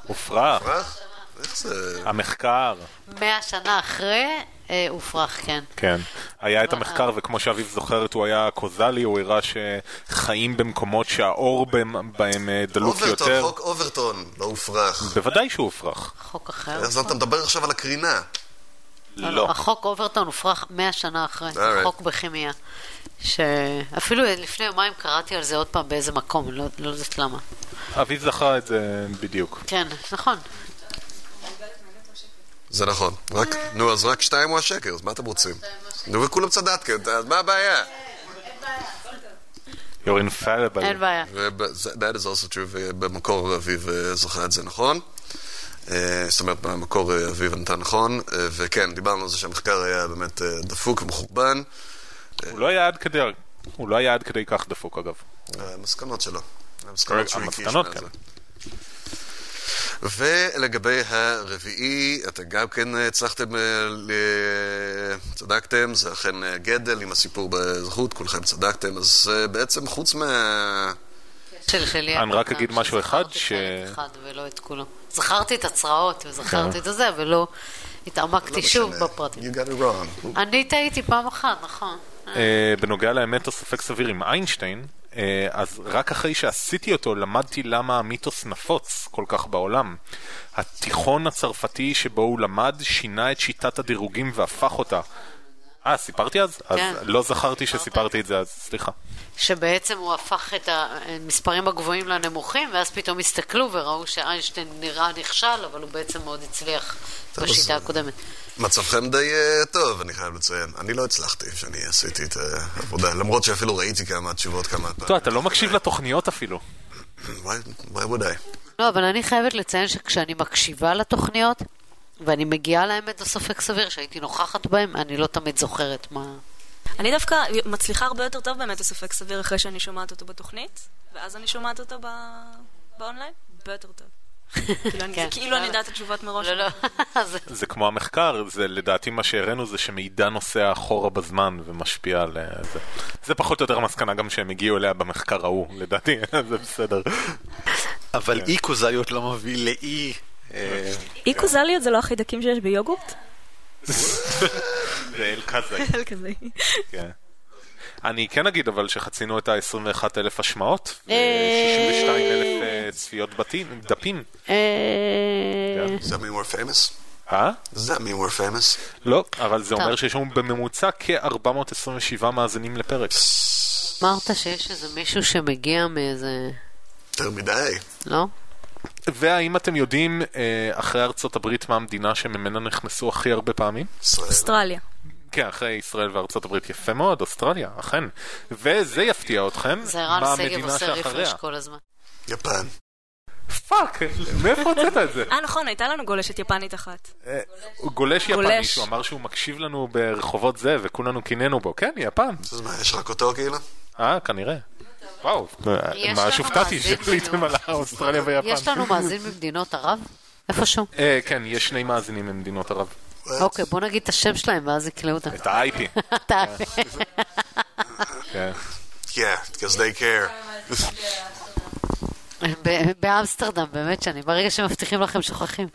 הופרך. הופרך? איך זה? המחקר. מאה שנה אחרי, אה, הופרך, כן. כן. היה את המחקר, וכמו שאביב זוכרת, הוא היה קוזלי, הוא הראה שחיים במקומות שהאור בהם בהם, אה, דלוק אוברטון, יותר. חוק אוברטון, לא הופרך. בוודאי שהוא הופרך. חוק אחר. אז אתה מדבר עכשיו על הקרינה. לא. החוק אוברטון הופרך מאה שנה אחרי. Alright. חוק בכימיה. שאפילו לפני יומיים קראתי על זה עוד פעם באיזה מקום, אני לא לא יודעת למה. אביב זכר את זה בדיוק. כן, נכון. זה נכון. רק, נו, אז רק שתיים הוא השקר, אז מה אתם רוצים? נו, וכולם צדקתם, אז מה הבעיה? You're infallible. אין בעיה. That is also true, ובמקור אביב אה, זוכר את זה נכון. אה, זאת אומרת, במקור אה, אביב נתן נכון, אה, וכן, דיברנו על זה שהמחקר היה באמת דפוק ומחורבן. הוא לא היה עד כדי, הוא לא היה עד כדי כך דפוק אגב. המסקנות שלו. המסקנות שהוא הקיש מזה. כן. ולגבי הרביעי, אתם גם כן הצלחתם, צדקתם, זה אכן גדל עם הסיפור באזרחות, כולכם צדקתם, אז בעצם חוץ מה... של שלי. אני רק אגיד משהו אחד, ש... ולא את כולו. זכרתי את הצרעות וזכרתי. את הזה, ולא התעמקתי לא שוב. בפרטים. אני טעיתי פעם אחת, נכון. אה, בנוגע לאמת או ספק סביר עם איינשטיין, אה, אז רק אחרי שעשיתי אותו למדתי למה המיתוס נפוץ כל כך בעולם. התיכון הצרפתי שבו הוא למד שינה את שיטת הדירוגים והפך אותה. אה, סיפרתי אז? אז כן. לא זכרתי שסיפרתי את זה אז, סליחה. שבעצם הוא הפך את המספרים הגבוהים לנמוכים, ואז פתאום הסתכלו וראו שאיינשטיין נראה נכשל, אבל הוא בעצם מאוד הצליח בשיטה הקודמת. מצבכם די אה, טוב, אני חייב לציין. אני לא הצלחתי שאני עשיתי את העבודה, למרות שאפילו ראיתי כמה תשובות כמה פעמים. טוב, אתה לא מקשיב לתוכניות אפילו. why would I? לא, אבל אני חייבת לציין שכשאני מקשיבה לתוכניות, ואני מגיעה לאמת בספק סביר, שהייתי נוכחת בהם, אני לא תמיד זוכרת מה... אני דווקא מצליחה הרבה יותר טוב באמת לספק סביר אחרי שאני שומעת אותו בתוכנית, ואז אני שומעת אותו ב- באונליין, הרבה יותר טוב. כאילו אני- כן. כאילו אני יודעת את התשובות מראש. לא, לא. זה כמו המחקר, זה לדעתי מה שהראינו זה שמידע נוסע אחורה בזמן ומשפיע על אה, זה. זה פחות או יותר המסקנה גם שהם הגיעו אליה במחקר ההוא, לדעתי, זה בסדר. אבל כן. אי קוזליות לא מביא לאי... אה, אי קוזליות זה לא החידקים שיש ביוגורט? זה אל כזה. אל כזה. כן. אני כן אגיד אבל שחצינו את ה-21 אלף השמעות, אה. ו-62 אלף אה, צפיות בתים- דפים. אה, Does that mean we're famous? אה? Does that mean we're famous? לא, אבל זה. אומר שיש לנו בממוצע כ-427 מאזינים לפרק. אמרת שיש איזה מישהו שמגיע מאיזה... יותר מדי. לא? והאם אתם יודעים, אה, אחרי ארצות הברית, מה המדינה שממנה נכנסו הכי הרבה פעמים? אוסטרליה. כן, אחרי ישראל וארצות הברית. יפה מאוד, אוסטרליה, אכן. וזה יפתיע אתכם, מה שגב המדינה עושה שאחריה. refresh כל הזמן. יפן. fuck, מאיפה הוצאת את זה? אה, נכון, הייתה לנו גולשת יפנית אחת. הוא גולש יפני. שהוא אמר שהוא מקשיב לנו ברחובות זה, וכולנו קינאנו בו. כן, יפן. אז מה, יש רק אותו כאילו? אה, כנראה. וואו, יש ממש לנו הופתעתי מאזין שעליתם על אוסטרליה ויפן. יש לנו מאזין ממדינות ערב? איפשהו? אה, כן, יש שני מאזינים ממדינות ערב. אוקיי, בוא נגיד את השם שלהם ואז יקלעו אותם. את ה-IP. אתה- כן. Yeah, because they care. ב- באמסטרדם, באמת שאני, ברגע שמבטיחים לכם שוכחים.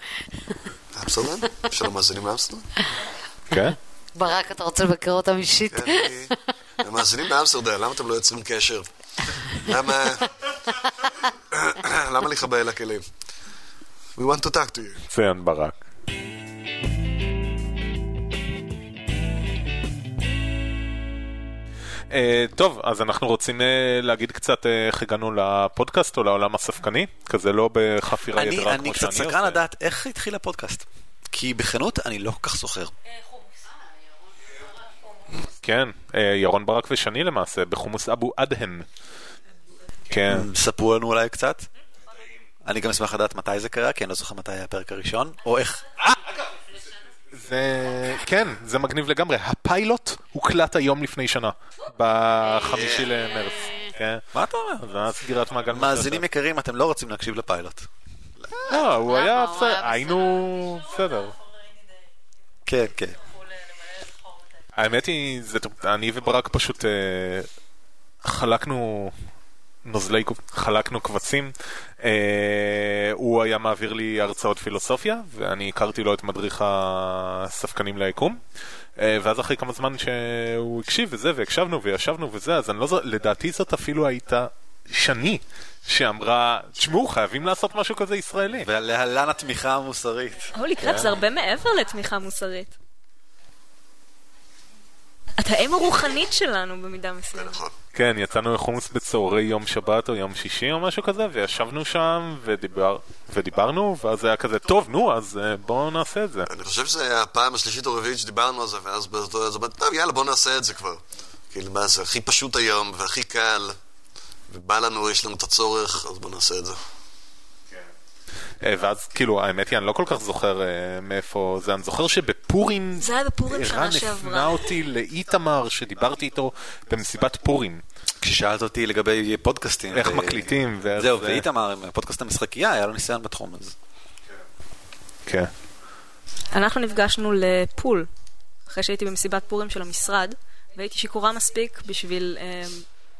אמסטרדם? יש לנו מאזינים באמסטרדם? כן? ברק, אתה רוצה לבקר אותם אישית? כן, הם מאזינים באמסטרדם, למה אתם לא יוצרים קשר? למה... למה להיחבא אל הכלים? We want to talk to you. ציין ברק. אה, טוב, אז אנחנו רוצים אה, להגיד קצת אה, איך הגענו לפודקאסט או לעולם הספקני, כזה לא בחפירה אני, יתרה אני כמו קצת שאני סקרן עושה. לדעת איך התחיל הפודקאסט. כי בכנות, אני לא כל כך זוכר. כן, אה, ירון ברק ושני למעשה, בחומוס אבו אדהם. כן. ספרו לנו אולי קצת. אני גם אשמח לדעת מתי זה קרה, כי אני לא זוכר מתי היה הפרק הראשון, או איך. זה... כן, זה מגניב לגמרי. הפיילוט הוקלט היום לפני שנה, בחמישי למרץ. כן. מה אתה אומר? זה היה סגירת מעגל. מאזינים יקרים, אתם לא רוצים להקשיב לפיילוט. לא, הוא היה היינו בסדר. כן, כן. האמת היא, זה, אני וברק פשוט אה, חלקנו נוזלי, חלקנו קבצים. אה, הוא היה מעביר לי הרצאות פילוסופיה, ואני הכרתי לו את מדריך הספקנים ליקום. אה, ואז אחרי כמה זמן שהוא הקשיב וזה, והקשבנו וישבנו וזה, אז אני לא זוכר, לדעתי זאת אפילו הייתה שני, שאמרה, תשמעו, חייבים לעשות משהו כזה ישראלי. ולהלן התמיכה המוסרית. הולי קראפ, זה הרבה מעבר לתמיכה מוסרית. את האם הרוחנית שלנו במידה מסוימת. כן, יצאנו לחומוס בצהרי יום שבת או יום שישי או משהו כזה, וישבנו שם ודיבר, ודיברנו, ואז היה כזה, טוב, נו, אז אה, בואו נעשה את זה. אני חושב שזה הפעם השלישית או הרביעית שדיברנו על זה, ואז באותו אז אמרתי, טוב, יאללה, בוא נעשה את זה כבר. כאילו, מה זה הכי פשוט היום, והכי קל, ובא לנו, יש לנו את הצורך, אז בוא נעשה את זה. אה, ואז, כאילו, האמת היא, אני לא כל כך זוכר אה, מאיפה זה, אני זוכר שבפורים, זה היה בפורים שנה ערן שעברה. הפנה אותי לאיתמר, שדיברתי איתו במסיבת פורים. כששאלת אותי לגבי פודקאסטים. איך ו- מקליטים, זהו, זה- ואיתמר, עם פודקאסט המשחקייה, היה לו ניסיון בתחום הזה. כן. אנחנו נפגשנו לפול, אחרי שהייתי במסיבת פורים של המשרד, והייתי שיכורה מספיק בשביל, אה,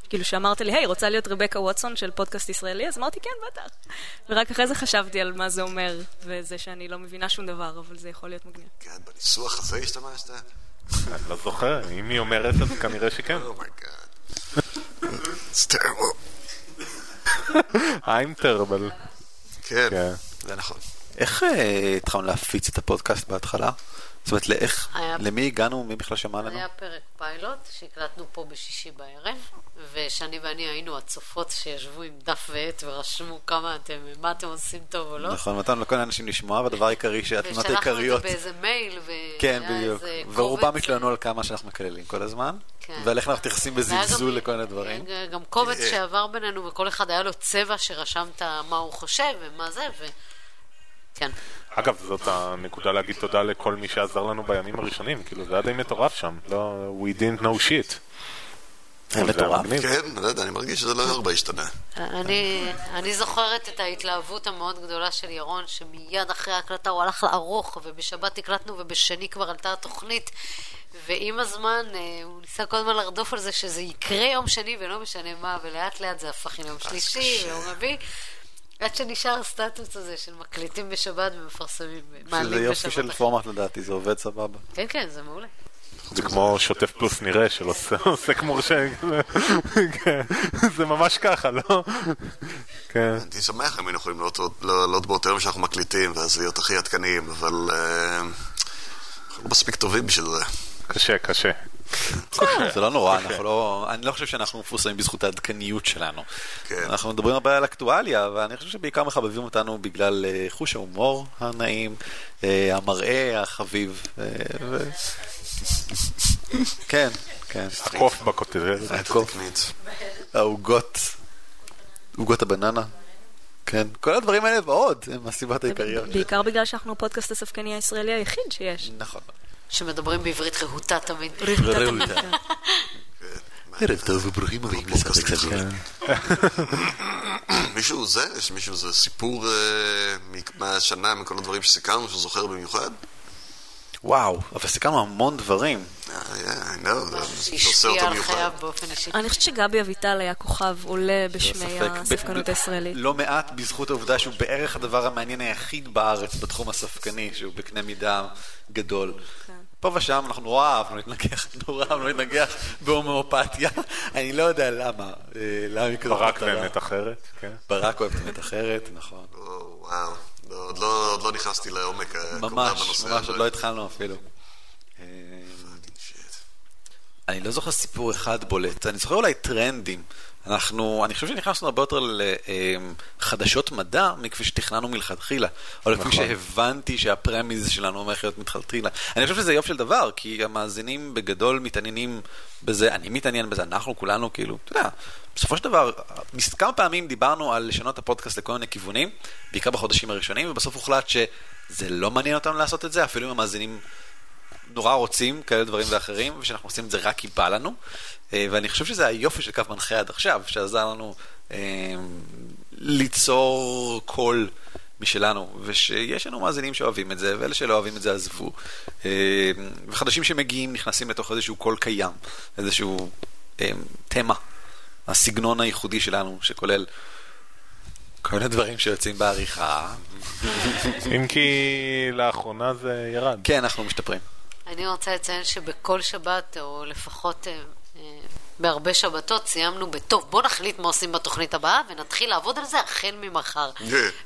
כאילו שאמרת לי, היי, רוצה להיות רבקה ווטסון של פודקאסט ישראלי? אז אמרתי, כן, בטח. ורק אחרי זה חשבתי על מה זה אומר, וזה שאני לא מבינה שום דבר, אבל זה יכול להיות מגניב. כן, בניסוח הזה השתמשת? אני לא זוכר, אם היא אומרת, אז כנראה שכן. Terrible. I'm terrible. כן, כן. זה נכון. איך אה, התחלנו להפיץ את הפודקאסט בהתחלה? זאת אומרת, לאיך, היה- למי הגענו? מי בכלל שמע לנו? היה פרק פיילוט שהקלטנו פה בשישי בערב, ושאני ואני היינו הצופות שישבו עם דף ועט ורשמו כמה אתם, מה אתם עושים טוב או לא. נכון, נתנו לכל האנשים לשמוע, והדבר העיקרי שהתמונות ושלחנו את זה העיקריות... באיזה מייל, כן, והיה בדיוק. איזה ורובם. התלוננו על כמה שאנחנו מקללים כל הזמן, כן. ועל איך אנחנו מתייחסים בזלזול לכל מיני דברים. גם קובץ שעבר בינינו, וכל אחד היה לו צבע שרשמת מה הוא חושב ומה זה, ו... כן. אגב, זאת הנקודה להגיד תודה לכל מי שעזר לנו בימים הראשונים, כאילו זה היה די מטורף שם, לא, we didn't know shit. זה מטורף. כן, לא יודע, אני מרגיש שזה לא הרבה השתנה. אני, אני זוכרת את ההתלהבות המאוד גדולה של ירון, שמיד אחרי ההקלטה הוא הלך לערוך, ובשבת הקלטנו ובשני כבר עלתה התוכנית, ועם הזמן אה, הוא ניסה כל הזמן לרדוף על זה שזה יקרה יום שני ולא משנה מה, ולאט לאט זה הפך ליום שלישי ויום רביעי. עד שנשאר הסטטוס הזה של מקליטים בשבת ומפרסמים, שזה יופי. של פורמט לדעתי, זה עובד סבבה. כן, כן, זה מעולה. זה כמו שוטף פלוס נראה של עוסק מורשה, כן, זה ממש ככה, לא? כן. הייתי שמח אם היינו יכולים לעלות באותו יום שאנחנו מקליטים, ואז להיות הכי עדכניים, אבל אה, אנחנו לא מספיק טובים בשביל זה. קשה, קשה. זה לא נורא, אנחנו לא, אני לא חושב שאנחנו מפורסמים בזכות העדכניות שלנו. כן. אנחנו מדברים הרבה על אקטואליה, ואני חושב שבעיקר מחבבים אותנו בגלל אה, חוש ההומור הנעים, אה, המראה החביב. אה, כן, כן. הקוף בכותרת. הקוף, העוגות, עוגות הבננה. כן, כל הדברים האלה ועוד הם הסיבות העיקריות. בעיקר בגלל שאנחנו הפודקאסט הספקני הישראלי היחיד שיש. נכון. שמדברים בעברית רהוטה תמיד. רהוטה. ערב טוב וברוכים הבאים לספק סביר. מישהו זה? יש מישהו זה סיפור אה, מהשנה, מכל הדברים שסיכרנו, שהוא זוכר במיוחד? וואו, אבל סיכמנו המון דברים. אה, באופן אישי. אני חושבת שגבי אביטל היה כוכב עולה בשמי ספק. הספקנות הישראלית. לא מעט בזכות העובדה שהוא בערך הדבר המעניין היחיד בארץ בתחום הספקני, שהוא בקנה מידה גדול. פה ושם אנחנו נורא אהבנו להתנגח, נורא אהבנו להתנגח בהומואפתיה. אני לא יודע למה. אה, למה היא כזאת ברק. באמת אחרת, כן. ברק אוהב אמת אחרת, נכון. או, וואו, לא, עוד לא- עוד לא נכנסתי לעומק הקובע ממש, ממש. עוד לא התחלנו אפילו. אה, אני לא זוכר סיפור אחד בולט, אני זוכר אולי טרנדים. אנחנו, אני חושב שנכנסנו הרבה יותר לחדשות מדע מכפי שתכננו מלכתחילה, או לכפי נכון. שהבנתי שהפרמיז שלנו הולך להיות מלכתחילה. אני חושב שזה יופי של דבר, כי המאזינים בגדול מתעניינים בזה, אני מתעניין בזה, אנחנו כולנו כאילו, אתה יודע, בסופו של דבר, כמה פעמים דיברנו על לשנות את הפודקאסט לכל מיני כיוונים, בעיקר בחודשים הראשונים, ובסוף הוחלט שזה לא מעניין אותנו לעשות את זה, אפילו אם המאזינים נורא רוצים כאלה דברים ואחרים, ושאנחנו עושים את זה רק כי בא לנו. אה, ואני חושב שזה היופי של קו מנחה עד עכשיו, שעזר לנו אה, ליצור קול משלנו, ושיש לנו מאזינים שאוהבים את זה, ואלה שלא אוהבים את זה עזבו. אה, וחדשים שמגיעים נכנסים לתוך איזשהו קול קיים, איזשהו אה, תמה, הסגנון הייחודי שלנו, שכולל כל מיני דברים שיוצאים בעריכה. אם כי לאחרונה זה ירד. כן, אנחנו משתפרים. אני רוצה לציין שבכל שבת, או לפחות בהרבה שבתות, סיימנו בטוב, בוא נחליט מה עושים בתוכנית הבאה, ונתחיל לעבוד על זה החל ממחר.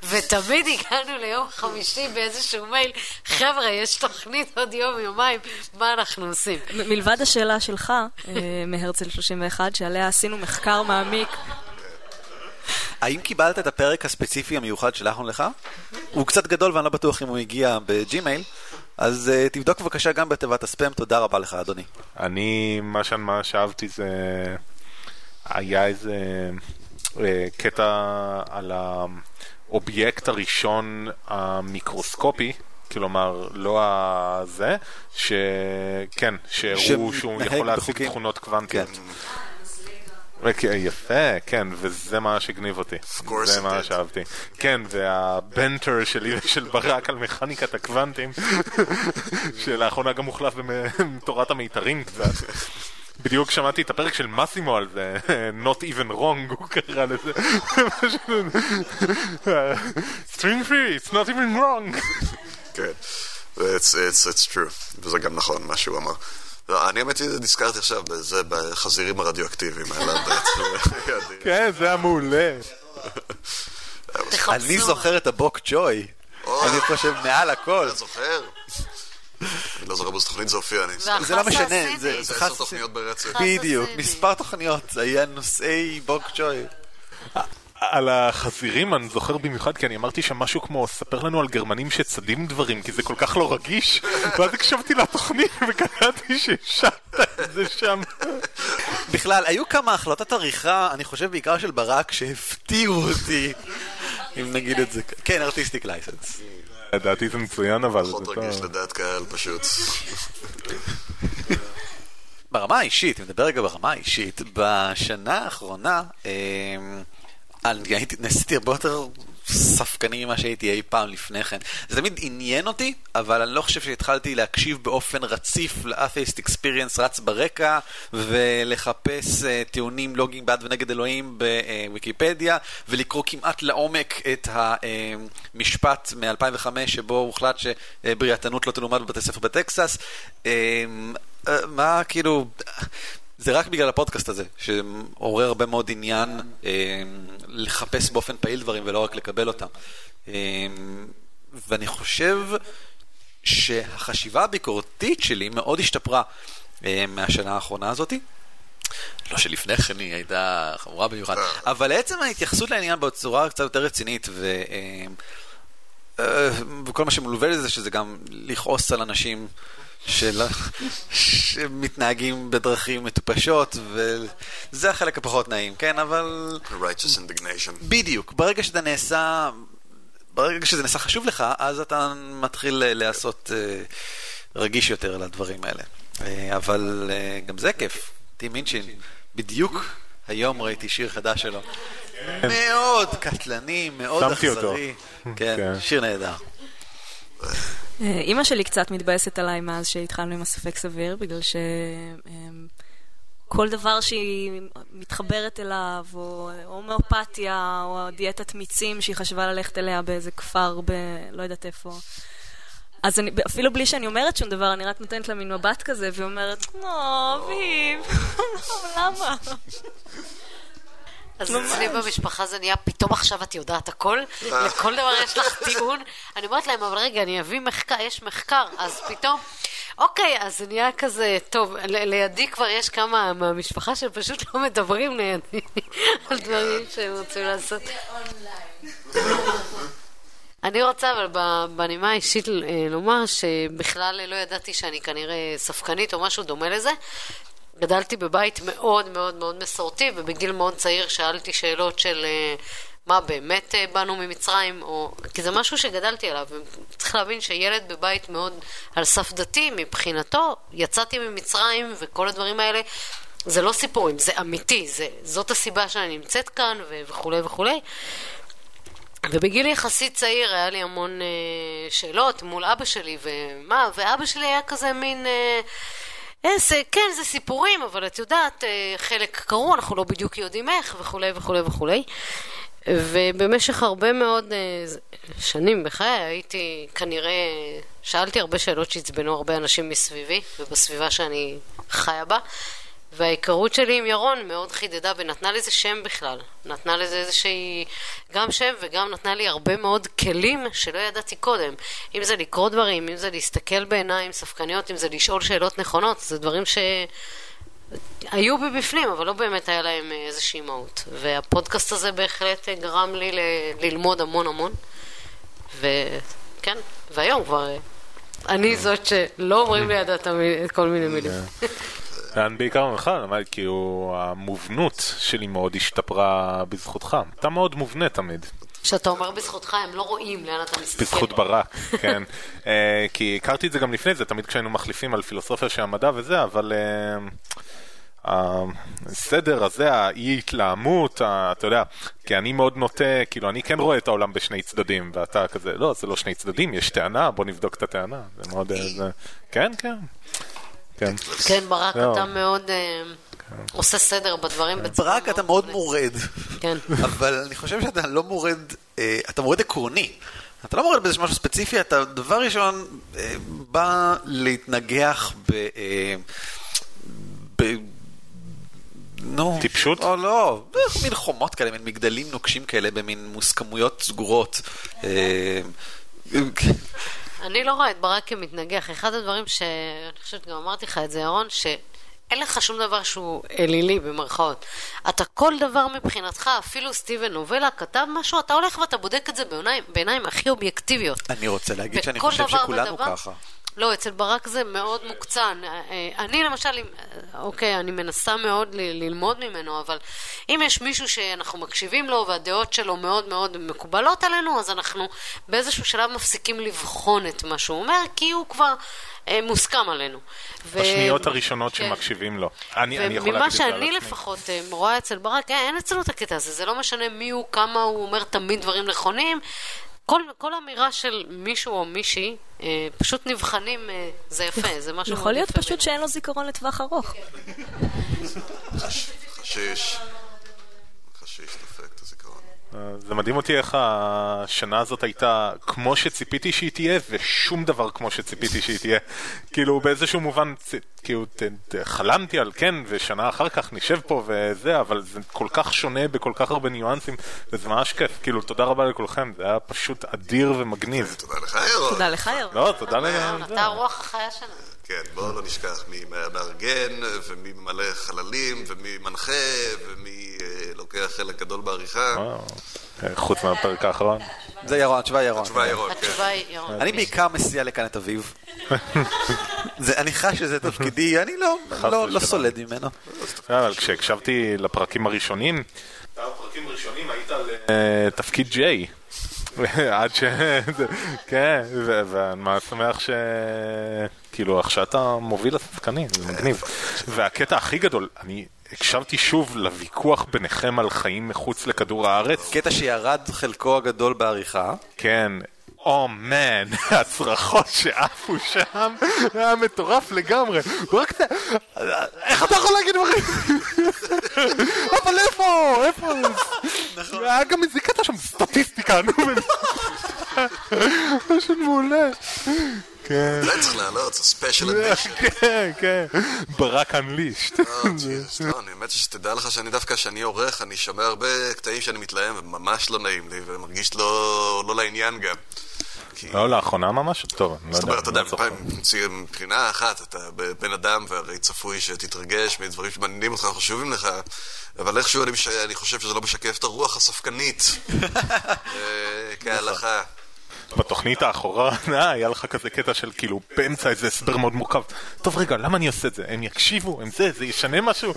ותמיד הגענו ליום חמישי באיזשהו מייל, חבר'ה, יש תוכנית עוד יום, יומיים, מה אנחנו עושים? מלבד השאלה שלך, אה, מהרצל 31, שעליה עשינו מחקר מעמיק, האם קיבלת את הפרק הספציפי המיוחד שלחנו לך? הוא קצת גדול ואני לא בטוח אם הוא הגיע ב Gmail, אז uh, תבדוק בבקשה גם בתיבת הספאם, תודה רבה לך אדוני. אני, מה שאני מה שאהבתי זה... היה איזה אה, קטע על האובייקט הראשון המיקרוסקופי, כלומר, לא הזה, שכן, שהראו שהוא יכול להשיג. תכונות קוונטיות. כן. יפה, כן, וזה מה שהגניב אותי. זה מה. שאהבתי. כן, והבנטר שלי ושל ברק על מכניקת הקוונטים, שלאחרונה גם הוחלף בתורת המיתרים קצת. בדיוק שמעתי את הפרק של מסימו על זה, Not even wrong, הוא קרא לזה. String free, it's not even wrong. כן, it's true, וזה גם נכון מה שהוא אמר. לא, אני האמת היא נזכרתי עכשיו בזה, בחזירים הרדיואקטיביים האלה בעצם. כן, זה היה מעולה. אני זוכר את הבוק ג'וי. אני חושב מעל הכל. אתה זוכר? אני לא זוכר באיזה תוכנית זה הופיע, אני... זה זה לא משנה. זה עשר. תוכניות ברצף. בדיוק. מספר תוכניות, זה היה נושאי בוק ג'וי. על החזירים אני זוכר במיוחד כי אני אמרתי שם משהו כמו ספר לנו על גרמנים שצדים דברים כי זה כל כך לא רגיש ואז הקשבתי לתוכנית וקלטתי שהשבת את זה שם בכלל, היו כמה החלטות עריכה, אני חושב בעיקר של ברק, שהפתיעו אותי, אם נגיד את זה. כן, ארטיסטיק לייסנס. לדעתי זה מצוין אבל פחות זה רגיש טוב. לדעת קהל, פשוט. ברמה האישית, אם נדבר רגע ברמה האישית, בשנה האחרונה, אה, אני הייתי, נעשיתי הרבה יותר ספקני ממה שהייתי אי פעם לפני כן. זה תמיד עניין אותי, אבל אני לא חושב שהתחלתי להקשיב באופן רציף ל-Atheist Experience רץ ברקע, ולחפש אה, טיעונים לוגיים בעד ונגד אלוהים בוויקיפדיה, ולקרוא כמעט לעומק את המשפט מ-2005 שבו הוחלט שבריאתנות לא תלומד בבתי ספר בטקסס. אה, אה, מה כאילו... זה רק בגלל הפודקאסט הזה, שעורר הרבה מאוד עניין אה, לחפש באופן פעיל דברים ולא רק לקבל אותם. אה, ואני חושב שהחשיבה הביקורתית שלי מאוד השתפרה אה, מהשנה האחרונה הזאתי. לא שלפני כן היא הייתה חמורה במיוחד, אבל עצם ההתייחסות לעניין בצורה קצת יותר רצינית, ו... אה, וכל מה שמלווה לזה, שזה גם לכעוס על אנשים של... שמתנהגים בדרכים מטופשות, וזה החלק הפחות נעים, כן? אבל... righteous indignation. בדיוק. ברגע שזה נעשה... ברגע שזה נעשה חשוב לך, אז אתה מתחיל אה, לעשות אה, רגיש יותר לדברים האלה. אה, אבל גם זה כיף. טים מינצ'ין, בדיוק היום ראיתי שיר חדש שלו. מאוד קטלני, מאוד שמתי אותו. אכזרי. כן, כן. שיר נהדר. אימא שלי קצת מתבאסת עליי מאז שהתחלנו עם הספק סביר, בגלל שכל דבר שהיא מתחברת אליו, או הומאופתיה, או דיאטת מיצים שהיא חשבה ללכת אליה באיזה כפר ב... לא יודעת איפה. אז אני, אפילו בלי שאני אומרת שום דבר, אני רק נותנת לה מין מבט כזה, והיא אומרת, נו, אביב, למה? אז אצלי במשפחה זה נהיה, פתאום עכשיו את יודעת הכל, לכל דבר יש לך טיעון. אני אומרת להם, אבל רגע, אני אביא מחקר, יש מחקר, אז פתאום, אוקיי, אז זה נהיה כזה, טוב, ל- לידי כבר יש כמה מהמשפחה שפשוט לא מדברים לידי על דברים שהם רוצים לעשות. אני רוצה אבל ב- בנימה האישית אה, לומר שבכלל לא ידעתי שאני כנראה ספקנית או משהו דומה לזה. גדלתי בבית מאוד מאוד מאוד מסורתי, ובגיל מאוד צעיר שאלתי שאלות של אה, מה באמת אה, באנו ממצרים, או... כי זה משהו שגדלתי עליו. צריך להבין שילד בבית מאוד על סף דתי, מבחינתו, יצאתי ממצרים וכל הדברים האלה, זה לא סיפורים, זה אמיתי, זה, זאת הסיבה שאני נמצאת כאן ו- וכולי וכולי. ובגיל יחסית צעיר היה לי המון אה, שאלות מול אבא שלי, ומה, ואבא שלי היה כזה מין... אה, איזה, כן, זה סיפורים, אבל את יודעת, אה, חלק קרו, אנחנו לא בדיוק יודעים איך, וכולי וכולי וכולי. ובמשך הרבה מאוד אה, שנים בחיי הייתי כנראה, שאלתי הרבה שאלות שעצבנו הרבה אנשים מסביבי ובסביבה שאני חיה בה. וההיכרות שלי עם ירון מאוד חידדה ונתנה לזה שם בכלל. נתנה לזה איזושהי גם שם וגם נתנה לי הרבה מאוד כלים שלא ידעתי קודם. אם זה לקרוא דברים, אם זה להסתכל בעיניים ספקניות, אם זה לשאול שאלות נכונות, זה דברים שהיו בי בפנים, אבל לא באמת היה להם איזושהי מהות. והפודקאסט הזה בהחלט גרם לי ל- ללמוד המון המון. וכן, והיום כבר... אני זאת שלא אומרים לידה המיל- את כל מיני מילים. אני בעיקר ממך, כאילו המובנות שלי מאוד השתפרה בזכותך. אתה מאוד מובנה תמיד. כשאתה אומר בזכותך, הם לא רואים לאן אתה מסתכל. בזכות ברק, כן. אה, כי הכרתי את זה גם לפני זה, תמיד כשהיינו מחליפים על פילוסופיה של המדע וזה, אבל אה, הסדר הזה, האי התלהמות, אתה יודע, כי אני מאוד נוטה, כאילו אני כן רואה את העולם בשני צדדים, ואתה כזה, לא, זה לא שני צדדים, יש טענה, בוא נבדוק את הטענה. זה מאוד, אה, זה... כן, כן. כן. כן, ברק, לא. אתה מאוד אה, עושה סדר בדברים בצורה ברק, אתה מאוד מורד. כן. אבל אני חושב שאתה לא מורד, אה, אתה מורד עקרוני. אתה לא מורד באיזה משהו ספציפי, אתה דבר ראשון אה, בא להתנגח ב... ב... נו. טיפשות? או לא, מין חומות כאלה, מין מגדלים נוקשים כאלה במין מוסכמויות סגורות. אני לא רואה את ברק כמתנגח. אחד הדברים שאני חושבת, גם אמרתי לך את זה, ירון, שאין לך שום דבר שהוא אלילי במרכאות. אתה כל דבר מבחינתך, אפילו סטיבן נובלה כתב משהו, אתה הולך ואתה בודק את זה בעיניים, בעיניים הכי אובייקטיביות. אני רוצה להגיד שאני חושב שכולנו ככה. לא, אצל ברק זה מאוד מוקצן. אה, אה, אני למשל, אה, אוקיי, אני מנסה מאוד ללמוד ממנו, אבל אם יש מישהו שאנחנו מקשיבים לו והדעות שלו מאוד מאוד מקובלות עלינו, אז אנחנו באיזשהו שלב מפסיקים לבחון את מה שהוא אומר, כי הוא כבר מוסכם עלינו. ו- בשניות הראשונות כן. שמקשיבים לו. אני אני יכול וממה להגיד את זה על שאני עצמי. לפחות אה, רואה אצל ברק, אין אצלו את הקטע הזה, זה לא משנה מי הוא, כמה הוא אומר תמיד דברים נכונים. כל, כל אמירה של מישהו או מישהי, אה, פשוט נבחנים, אה, זה יפה, זה משהו יכול להיות יפה. פשוט שאין לו זיכרון לטווח ארוך. חשיש. חשיש דופק את הזיכרון. אה, זה מדהים אותי איך השנה הזאת הייתה כמו שציפיתי שהיא תהיה, ושום דבר כמו שציפיתי שהיא תהיה. כאילו באיזשהו מובן, כאילו חלמתי על כן, ושנה אחר כך נשב פה וזה, אבל זה כל כך שונה בכל כך הרבה ניואנסים, וזה ממש כיף. כאילו תודה רבה לכולכם, זה היה פשוט אדיר ומגניב. תודה לך, ירון. תודה לך, ירון. לא, תודה לך. אתה הרוח החיה שלנו. כן, בואו לא נשכח מי מארגן, ומי ממלא חללים, ומי מנחה, ומי אה, לוקח חלק גדול בעריכה. חוץ מהפרק האחרון. זה ירון, התשובה היא ירון. התשובה היא ירון, כן. התשובה היא ירון. אני בעיקר מסיע לכאן את אביב. זה- אני חש שזה תפקידי, אני לא- לא לא. סולד ממנו. אבל כשהקשבתי לפרקים הראשונים, בפרקים הראשונים היית לתפקיד ג'יי. עד ש... כן, ואני שמח ש... כאילו, עכשיו אתה מוביל לשחקנים, זה מגניב. והקטע הכי גדול, אני הקשבתי שוב לוויכוח ביניכם על חיים מחוץ לכדור הארץ. קטע שירד חלקו הגדול בעריכה. כן. או מן, הצרחות שעפו שם, זה היה מטורף לגמרי. רק איך אתה יכול להגיד דברים? אבל איפה? איפה? היה גם איזה קטע שם, סטטיסטיקה, נו. פשוט מעולה. כן. זה צריך לעלות, זה ספיישל אדישן. כן, כן. ברק אנלישט. לא, אני האמת שתדע לך שאני דווקא, כשאני עורך, אני שומע הרבה קטעים שאני מתלהם, וממש לא נעים לי, ומרגיש לא לא לעניין גם. לא, לאחרונה ממש? טוב, אני לא זאת יודע. אומרת, אתה יודע, לא זוכר. מבחינה- אחת, אתה בן אדם, והרי צפוי שתתרגש מדברים שמעניינים אותך, חשובים לך, אבל איכשהו אני חושב שזה לא משקף את הרוח הספקנית. אה, כהלכה. בתוכנית האחרונה היה לך כזה קטע של כאילו באמצע איזה הסבר מאוד מורכב טוב רגע למה אני עושה את זה הם יקשיבו הם זה זה ישנה משהו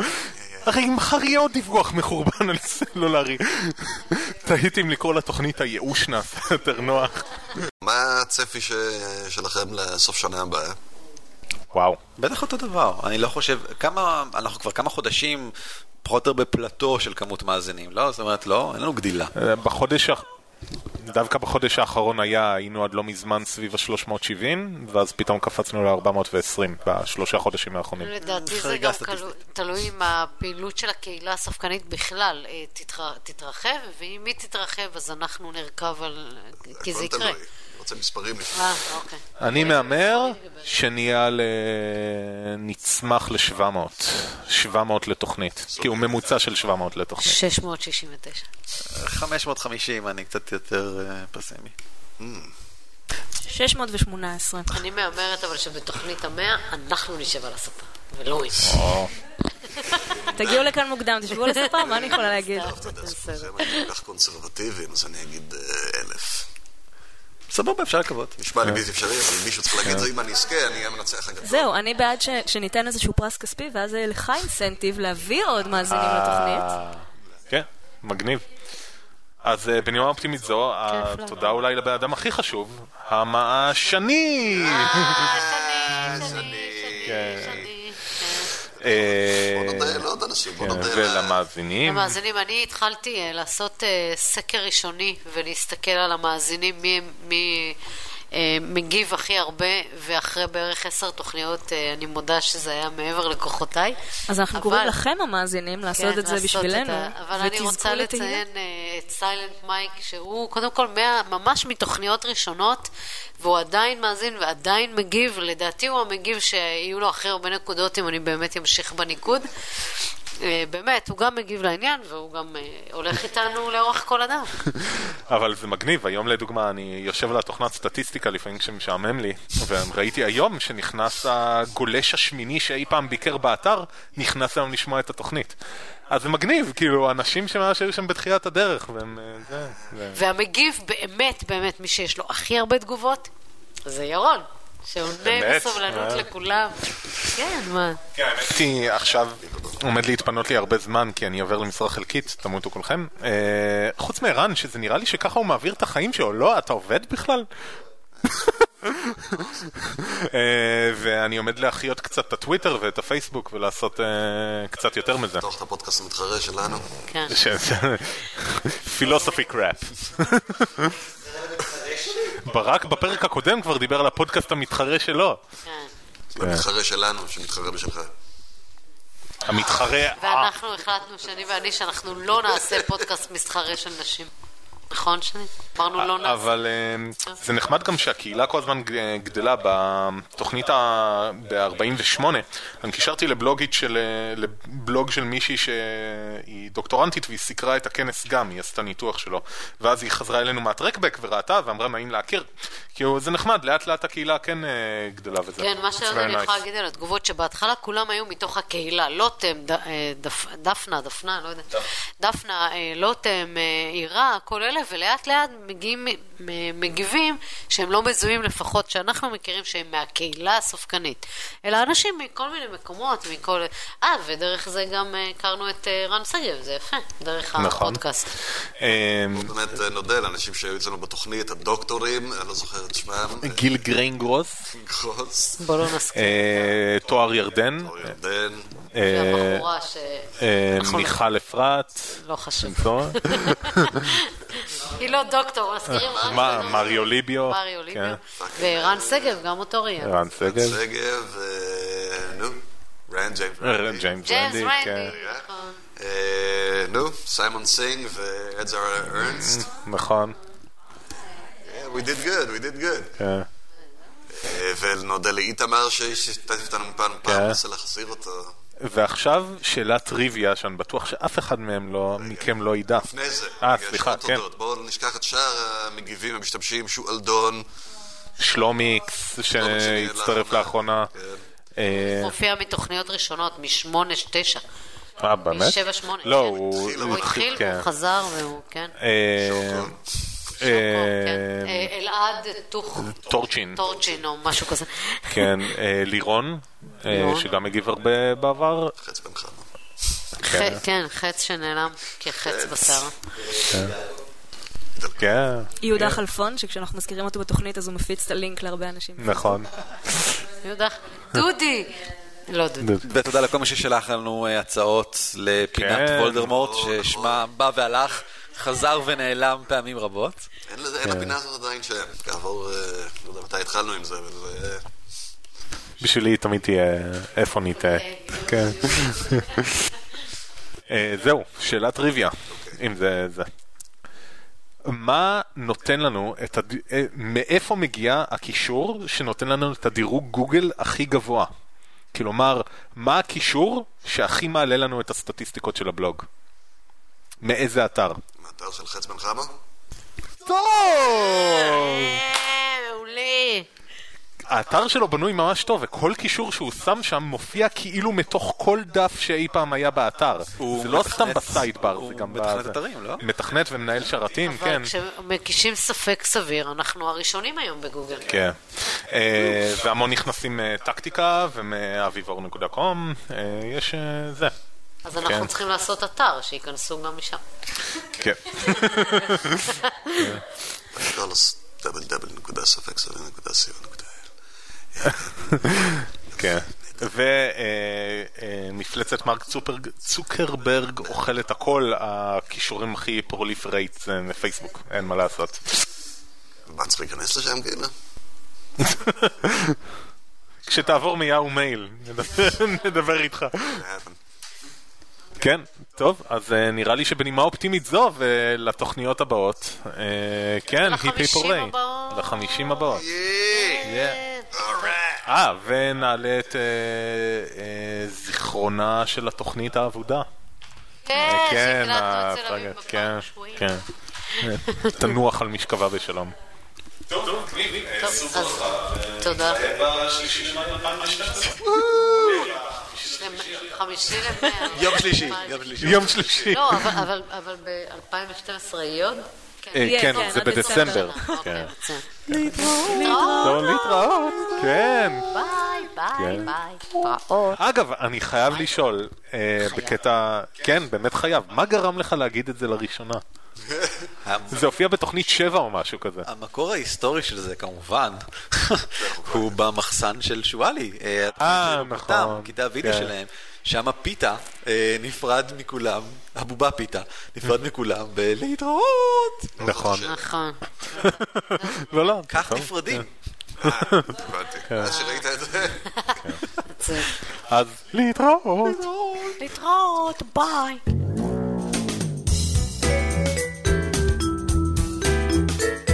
הרי מחר יהיה עוד דיווח מחורבן על סלולרי תהיתי אם לקרוא לתוכנית הייאוש נעשה יותר נוח מה הצפי שלכם לסוף שנה הבאה? וואו. בטח אותו דבר, אני לא חושב, כמה, אנחנו כבר כמה חודשים פחות או יותר בפלטו של כמות מאזינים, לא? זאת אומרת, לא, אין לנו גדילה. אה, בחודש, דווקא בחודש האחרון היה, היינו עד לא מזמן סביב ה-370 ואז פתאום קפצנו ל-420 בשלושה חודשים האחרונים. לדעתי זה גם תלוי אם הפעילות של הקהילה הספקנית בכלל אה, תתר- תתרחב, ואם היא תתרחב אז אנחנו נרכב על... כי זה יקרה. רוצה מספרים לפני. אה, אוקיי. אני מהמר שנהיה ל... נצמח ל-700. 700 לתוכנית. כי הוא ממוצע של 700 לתוכנית. 669. 550, אני קצת יותר אה, פסימי. 618. אני מהמרת אבל שבתוכנית המאה אנחנו נשב על הספה, ולא היא. תגיעו לכאן מוקדם, תשבו על הספה, מה אני יכולה להגיד? אתה יודע, היו כל כך קונסרבטיביים, אז אני אגיד אה, אלף. סבבה, אפשר לקוות. נשמע לי בלתי אפשרי, אבל מישהו צריך להגיד זה, אם אני אזכה, אני אהיה המנצח הגדול. זהו, אני בעד ש- שניתן איזשהו פרס כספי, ואז יהיה לך אינסנטיב להביא עוד מאזינים לתוכנית. אה, כן, מגניב. אז אה, בנימה אופטימית זו, התודה אולי לבן אדם הכי חשוב, המעשני! אה, בוא נודה לעוד אנשים, בוא כן, נודה ל- ולמאזינים. למאזינים, אני התחלתי אה, לעשות אה, סקר ראשוני ולהסתכל על המאזינים, מי, מי אה, מגיב הכי הרבה, ואחרי בערך עשר תוכניות, אה, אני מודה שזה היה מעבר לכוחותיי. אז אנחנו אבל- קוראים לכם המאזינים לעשות כן, את זה לעשות בשבילנו. את ה- אבל אני ותזכו רוצה. לציין אה, את סיילנט מייק, שהוא קודם כל מה, ממש מתוכניות ראשונות, והוא עדיין מאזין ועדיין מגיב. לדעתי הוא המגיב שיהיו לו הכי הרבה נקודות אם אני באמת אמשיך בניקוד. אה, באמת, הוא גם מגיב לעניין, והוא גם אה, הולך איתנו לאורך כל הדף. אבל זה מגניב, היום לדוגמה אני יושב על התוכנת סטטיסטיקה לפעמים כשמשעמם לי, וראיתי היום שנכנס הגולש השמיני שאי פעם ביקר באתר, נכנס היום לשמוע את התוכנית. אז זה מגניב, כאילו, אנשים שממש היו שם בתחילת הדרך, והם... אה, זה... זה... והמגיב באמת, באמת, מי שיש לו הכי הרבה תגובות, זה ירון, שעונה באמת? בסובלנות אה. לכולם. כן, מה? האמת היא, עכשיו עומד להתפנות לי הרבה זמן, כי אני עובר למשרה חלקית, תמותו כולכם. אה, חוץ מערן, שזה נראה לי שככה הוא מעביר את החיים שלו, לא? אתה עובד בכלל? אה, ואני עומד להחיות קצת את הטוויטר ואת הפייסבוק ולעשות אה, קצת יותר מזה. לפתוח את הפודקאסט המתחרה שלנו. כן. פילוסופי קראפ. ברק בפרק הקודם כבר דיבר על הפודקאסט המתחרה שלו. זה המתחרה שלנו, שמתחרה בשלך. המתחרה... ואנחנו החלטנו, שני ואני, שאנחנו לא נעשה פודקאסט מסחרה של נשים. נכון, שני? אמרנו לא נעשה. אבל אה, זה נחמד גם שהקהילה כל הזמן גדלה בתוכנית ה... ב-48. אני קישרתי לבלוגית של... אה, לבלוג של מישהי שהיא דוקטורנטית והיא סיקרה את הכנס גם, היא עשתה ניתוח שלו. ואז היא חזרה אלינו מהטרקבק וראתה ואמרה נעים להכיר. כאילו זה נחמד, לאט לאט הקהילה כן אה, גדלה וזה. כן, מה It's שעוד very אני יכולה. להגיד על התגובות, שבהתחלה כולם היו מתוך הקהילה, לוטם, ד- אה, דפ- דפנה, דפנה, לא יודעת, דפנה, לוטם, אה, עירה, כל אלה, ולאט לאט מגיעים, מגיבים שהם לא מזוהים לפחות, שאנחנו מכירים שהם מהקהילה הסופקנית, אלא אנשים מכל מיני מקומות, מכל... אה, ודרך זה גם אה, הכרנו את אה, רן שגב, זה יפה, דרך נכון. הפודקאסט. באמת אה, נודה לאנשים שהיו אצלנו בתוכנית, הדוקטורים, אני לא זוכר את שמם. גיל גריינגרוס. גרוס. בוא לא נסכים. תואר ירדן. ירדן. אה, והבחורה ש... אה, אנחנו- מיכל אפרת. לא חשוב. טוב. היא לא דוקטור, מזכירים רק... מה, מריו ליביו. מריו ליביו. כן. ורן שגב, גם אותו ראיין. רן סגל. שגב, אה, נו, רן ג'יימס רנדי. כן. נכון. נו, סיימון סינג ואדזארד ארנסט. נכון. Yeah, we did good, we did good. כן. ונודה לאיתמר שהשתתף איתנו מפעם לפעם, כן. ננסה להחזיר אותו. ועכשיו שאלת טריוויה שאני בטוח שאף אחד מהם לא, מכם לא ידע. לפני זה, אה, סליחה, כן. בואו נשכח את שאר המגיבים המשתמשים, שועל דון. שלומיקס שהצטרף לאחרונה. אה, מופיע מתוכניות ראשונות, משמונה, תשע. אה, באמת? משבע, שמונה. לא, כן. הוא התחיל, כן. הוא חזר, והוא, כן. אה, אה, אה, אלעד. טורצ'ין. טורצ'ין, או משהו כזה. כן, אה, לירון. שגם הגיב הרבה בעבר. חץ בן. כן. כן, חץ שנעלם כחץ בשר. כן. כן, יהודה חלפון, שכשאנחנו מזכירים אותו בתוכנית אז הוא מפיץ את הלינק להרבה אנשים. נכון. יהודה, דודי! לא דודי. ותודה לכל מי ששלח לנו הצעות לפינת כן. וולדרמורט, ששמה בא והלך, חזר ונעלם פעמים רבות. אין לזה- אין כן. לפינה הזאת עדיין שם. כעבור, אה, לא יודע מתי התחלנו עם זה, אבל זה... בשבילי תמיד תהיה איפה נטעה. כן. אה, זהו, שאלת טריוויה, אם זה זה. מה נותן לנו את הד... אה, מאיפה מגיע הקישור שנותן לנו את הדירוג גוגל הכי גבוה? כלומר, מה הקישור שהכי מעלה לנו את הסטטיסטיקות של הבלוג? מאיזה אתר? מהאתר של חץ בן חמה? טוב! אה, מעולה. האתר שלו בנוי ממש טוב, וכל קישור שהוא שם שם מופיע כאילו מתוך כל דף שאי פעם היה באתר. זה לא סתם בסיידבר, זה גם מתכנת בזה. אתרים, לא? מתכנת ומנהל שרתים, כן. אבל כשמקישים ספק סביר, אנחנו הראשונים היום בגוגל. כן. אה, והמון נכנסים מטקטיקה ומאביבור.קום, אה, יש אה, זה. אז אנחנו כן. צריכים לעשות אתר, שייכנסו גם משם. כן. כן. ומפלצת מרק צופר- צוקרברג אוכל את הכל, הכישורים הכי פרוליפרייט זה מפייסבוק, אין מה לעשות. מה צריך להיכנס לשם כאילו? כשתעבור מיהו מייל, נדבר- נדבר איתך. כן, טוב, אז אה, נראה לי שבנימה אופטימית זו ולתוכניות הבאות, אה, כן, היפ היפ לחמישים הורי, הבאות. לחמישים הבאות. אה, ונעלה את אה, זיכרונה של התוכנית האבודה. כן, כן, כן, כן. תנוח על משכבה בשלום. טוב, אז תודה. חמישי למאה. יום שלישי, יום שלישי. יום שלישי. לא, אבל- אבל- אבל ב-2012 יהיה עוד? אה, כן, זה בדצמבר. אוקיי, כן. בסדר. להתראות. לא, להתראות, כן. ביי, ביי, כן. ביי. אגב, אני חייב לשאול, אה, בקטע, כן, באמת חייב, מה גרם לך להגיד את זה לראשונה? זה הופיע בתוכנית 7 או משהו כזה. המקור ההיסטורי של זה כמובן, הוא במחסן של שואלי. אה, אה, נכון. אותם, קלטת הוידאו כן. שלהם, שם פיתה אה, נפרד מכולם, הבובה פיתה, נפרד מכולם בלהתראות. נכון. נכון. לא, לא. כך נכון. נפרדים. הבנתי. כן. אז שראית את זה. אז להתראות. להתראות, ביי. Música